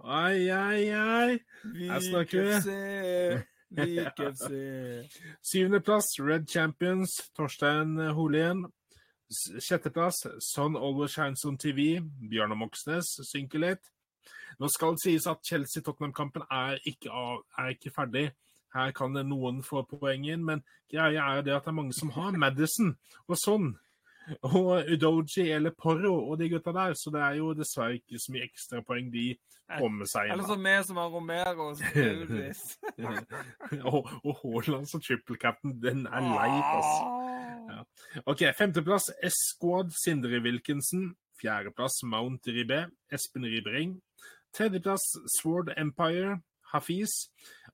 Ai, ai, ai. Her snakker vi. Vik FC. Syvendeplass Red Champions, Torstein Holien. Sjetteplass Son Always Shines on TV, Bjørnar Moxnes synker litt. Nå skal det sies at Chelsea-Tottenham-kampen er, er ikke ferdig. Her kan det noen få poeng inn, men greia er det at det er mange som har Madison og sånn. Og Udoji eller Porro og de gutta der, så det er jo dessverre ikke så mye ekstrapoeng de med seg. inn, Eller så som vi som har Romero og, og Haaland som triple captain, den er lei, altså. Ja. OK, femteplass Esquad Sindre Wilkinson. Fjerdeplass Mount Ribé, Espen Ribring. Tredjeplass Sword Empire, Hafiz.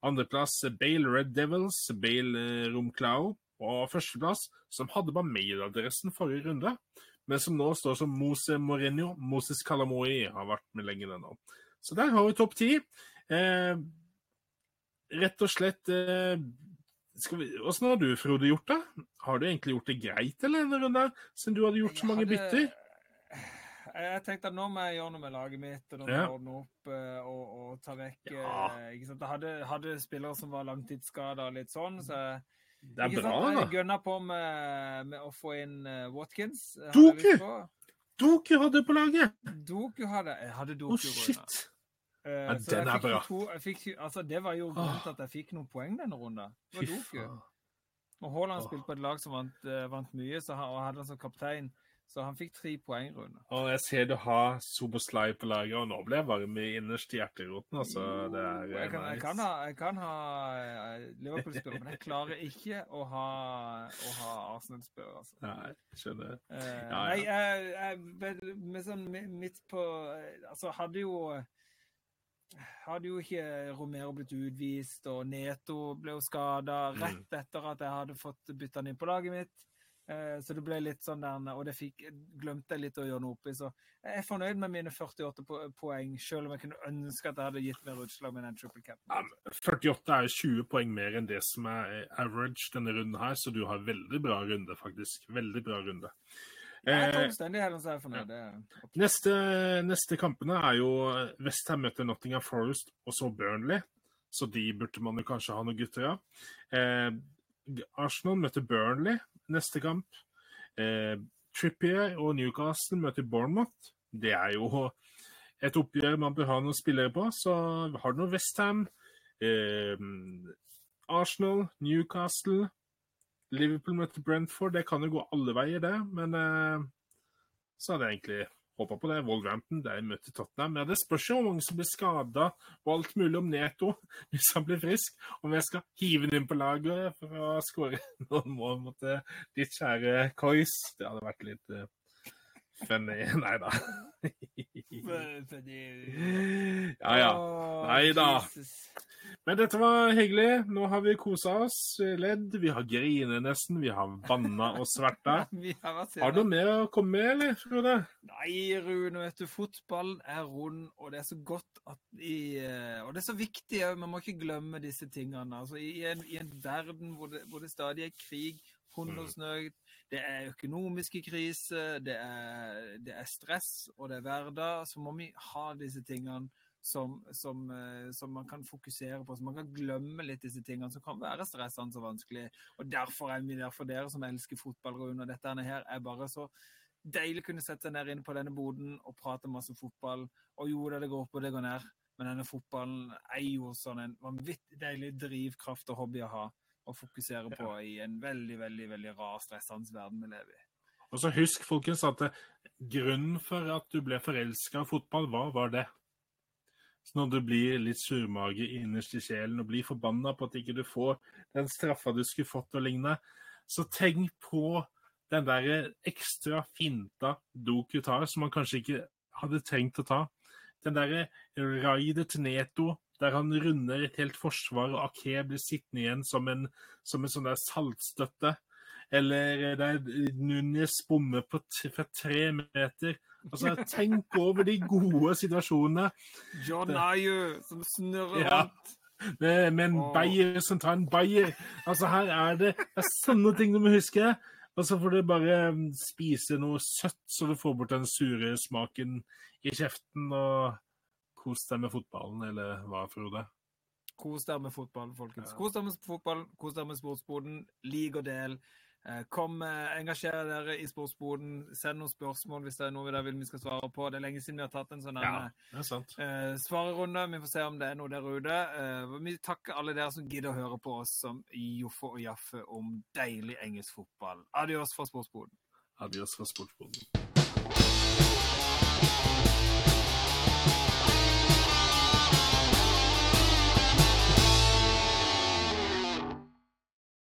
Andreplass Bale Red Devils, Bale Romclao. Og førsteplass, som hadde bare mailadressen forrige runde, men som nå står som Mose Mourinho. Moses Kalamoi har vært med lenge nå. Så der har vi topp ti. Eh, rett og slett eh, vi, har du, Frode, gjort det? Har du egentlig gjort det greit eller denne runden, her, siden du hadde gjort så mange Jeg hadde- bytter? Jeg tenkte at nå må jeg gjøre noe med laget mitt og nå må jeg ordne opp eh, og, og ta vekk Ja. eh, ikke sant? Jeg hadde, hadde spillere som var langtidsskada og litt sånn, så Det er ikke bra, sant? jeg gønna på med, med å få inn eh, Watkins. Doku! Doku hadde på laget! Doku hadde jeg. hadde Doku. Rune. shit! Eh, Ja, den er bra. To, fikk, altså, det var jo grunnen til at jeg fikk noen poeng denne runden. Det var Doku. Og Haaland spilte på et lag som vant, eh, vant mye, så og hadde han som kaptein. Så han fikk tre poeng, Rune. Og jeg ser du har Soboslai på laget, og nå ble jeg varm i innerst i hjerteroten. Altså, det er jeg, kan, jeg, kan ha, jeg kan ha eh, Liverpool-spillere, men jeg klarer ikke å ha, å ha Arsenal-spiller. Altså. Nei, skjønner. Eh, ja. Nei, jeg, jeg, med sånn midt på eh, Altså, hadde jo hadde jo ikke Romero blitt utvist, og Neto ble jo skada Mm. rett etter at jeg hadde fått bytta han inn på laget mitt. Eh, Så det ble litt sånn der, og det fikk, glemte jeg litt å gjøre noe oppi. Så jeg er fornøyd med mine 48 poeng, selv om jeg kunne ønske at jeg hadde gitt mer utslag med den triple cap. Ja, 48 er jo 20 poeng mer enn det som er average denne runden her, så du har veldig bra runde, faktisk. Veldig bra runde. Jeg Eh, omstendighetene, så er fornøyd. Ja. er- Neste, neste kampene er jo Westham møter Nottingham Forest og så Burnley. Så de burde man jo kanskje ha noen gutter av. Eh, Arsenal møter Burnley neste kamp. Eh, Trippier og Newcastle møter Bournemouth. Det er jo et oppgjør man bør ha noen spillere på. Så har du noe Westham, eh, Arsenal, Newcastle Liverpool møter Brentford. Det kan jo gå alle veier, det. Men eh, så hadde jeg egentlig håpa på det. Wolverhampton, de møtte Tottenham. Men det spørs jo hvor mange som blir skada, og alt mulig om Neto, hvis han blir frisk. Om jeg skal hive den inn på laget for å skåre noen mål mot eh, ditt kjære Coys. Det hadde vært litt uh, funny. Nei da. Ja, ja. Nei da. Men dette var hyggelig. Nå har vi kosa oss, ledd. Vi har grinet nesten. Vi har vanna og sverta. Har Har du noe mer å komme med, eller, Frode? Nei, Rune, vet du, fotballen er rund, og det er så godt at i, eh, Og det er så viktig òg, man må ikke glemme disse tingene. Altså, i, en, I en verden hvor det, hvor det stadig er krig, hungersnød, det er økonomiske kriser, det er, det er stress og det er hverdag, så må vi ha disse tingene som, som, eh, som man kan fokusere på, så man kan glemme litt disse tingene som kan være stressende og vanskelig. Og derfor er vi der for dere som elsker fotball, Rune. Og dette her er bare så deilig å kunne sette seg ned inne på denne boden og prate masse fotball. Og jo da, det går opp og det går ned, men denne fotballen er jo sånn en vanvittig deilig drivkraft og hobby å ha. Og fokusere på i en veldig, veldig veldig rar, stressende verden vi lever i. Og så husk, folkens, at grunnen for at du ble forelska i fotball, hva var det? Så når du blir litt surmage innerst i sjelen og blir forbanna på at ikke du får den straffa du skulle fått og lignende, så tenk på den der ekstra finta Doku tar, som han kanskje ikke hadde trengt å ta. Den derre raidet til Neto, der han runder et helt forsvar, og Ake blir sittende igjen som en, som en sånn der saltstøtte. Eller der Núñez bommer på for tre meter. Altså, tenk over de gode situasjonene. John Ayu som snurrer ja. rundt. Med, med en oh. bayer som tar en bayer. Altså, her er det, det er sånne ting du må huske. Og så får du bare um, spise noe søtt, så du får bort den sure smaken i kjeften. Og kos deg med fotballen, eller hva, Frode? Kos deg med fotball, folkens. Kos deg med fotball, kos deg med sportsboden. Lik og del. Eh, kom, eh, engasjer dere i sportsboden. Send noen spørsmål hvis det er noe dere vil vi skal svare på. Det er lenge siden vi har tatt en sånn ja, uh, svarerunde. Vi får se om det er noe der ute. Uh, vi takker alle dere som gidder å høre på oss som Joffe og Jaffe om deilig engelsk fotball. Adios fra sportsboden. Adios fra sportsboden.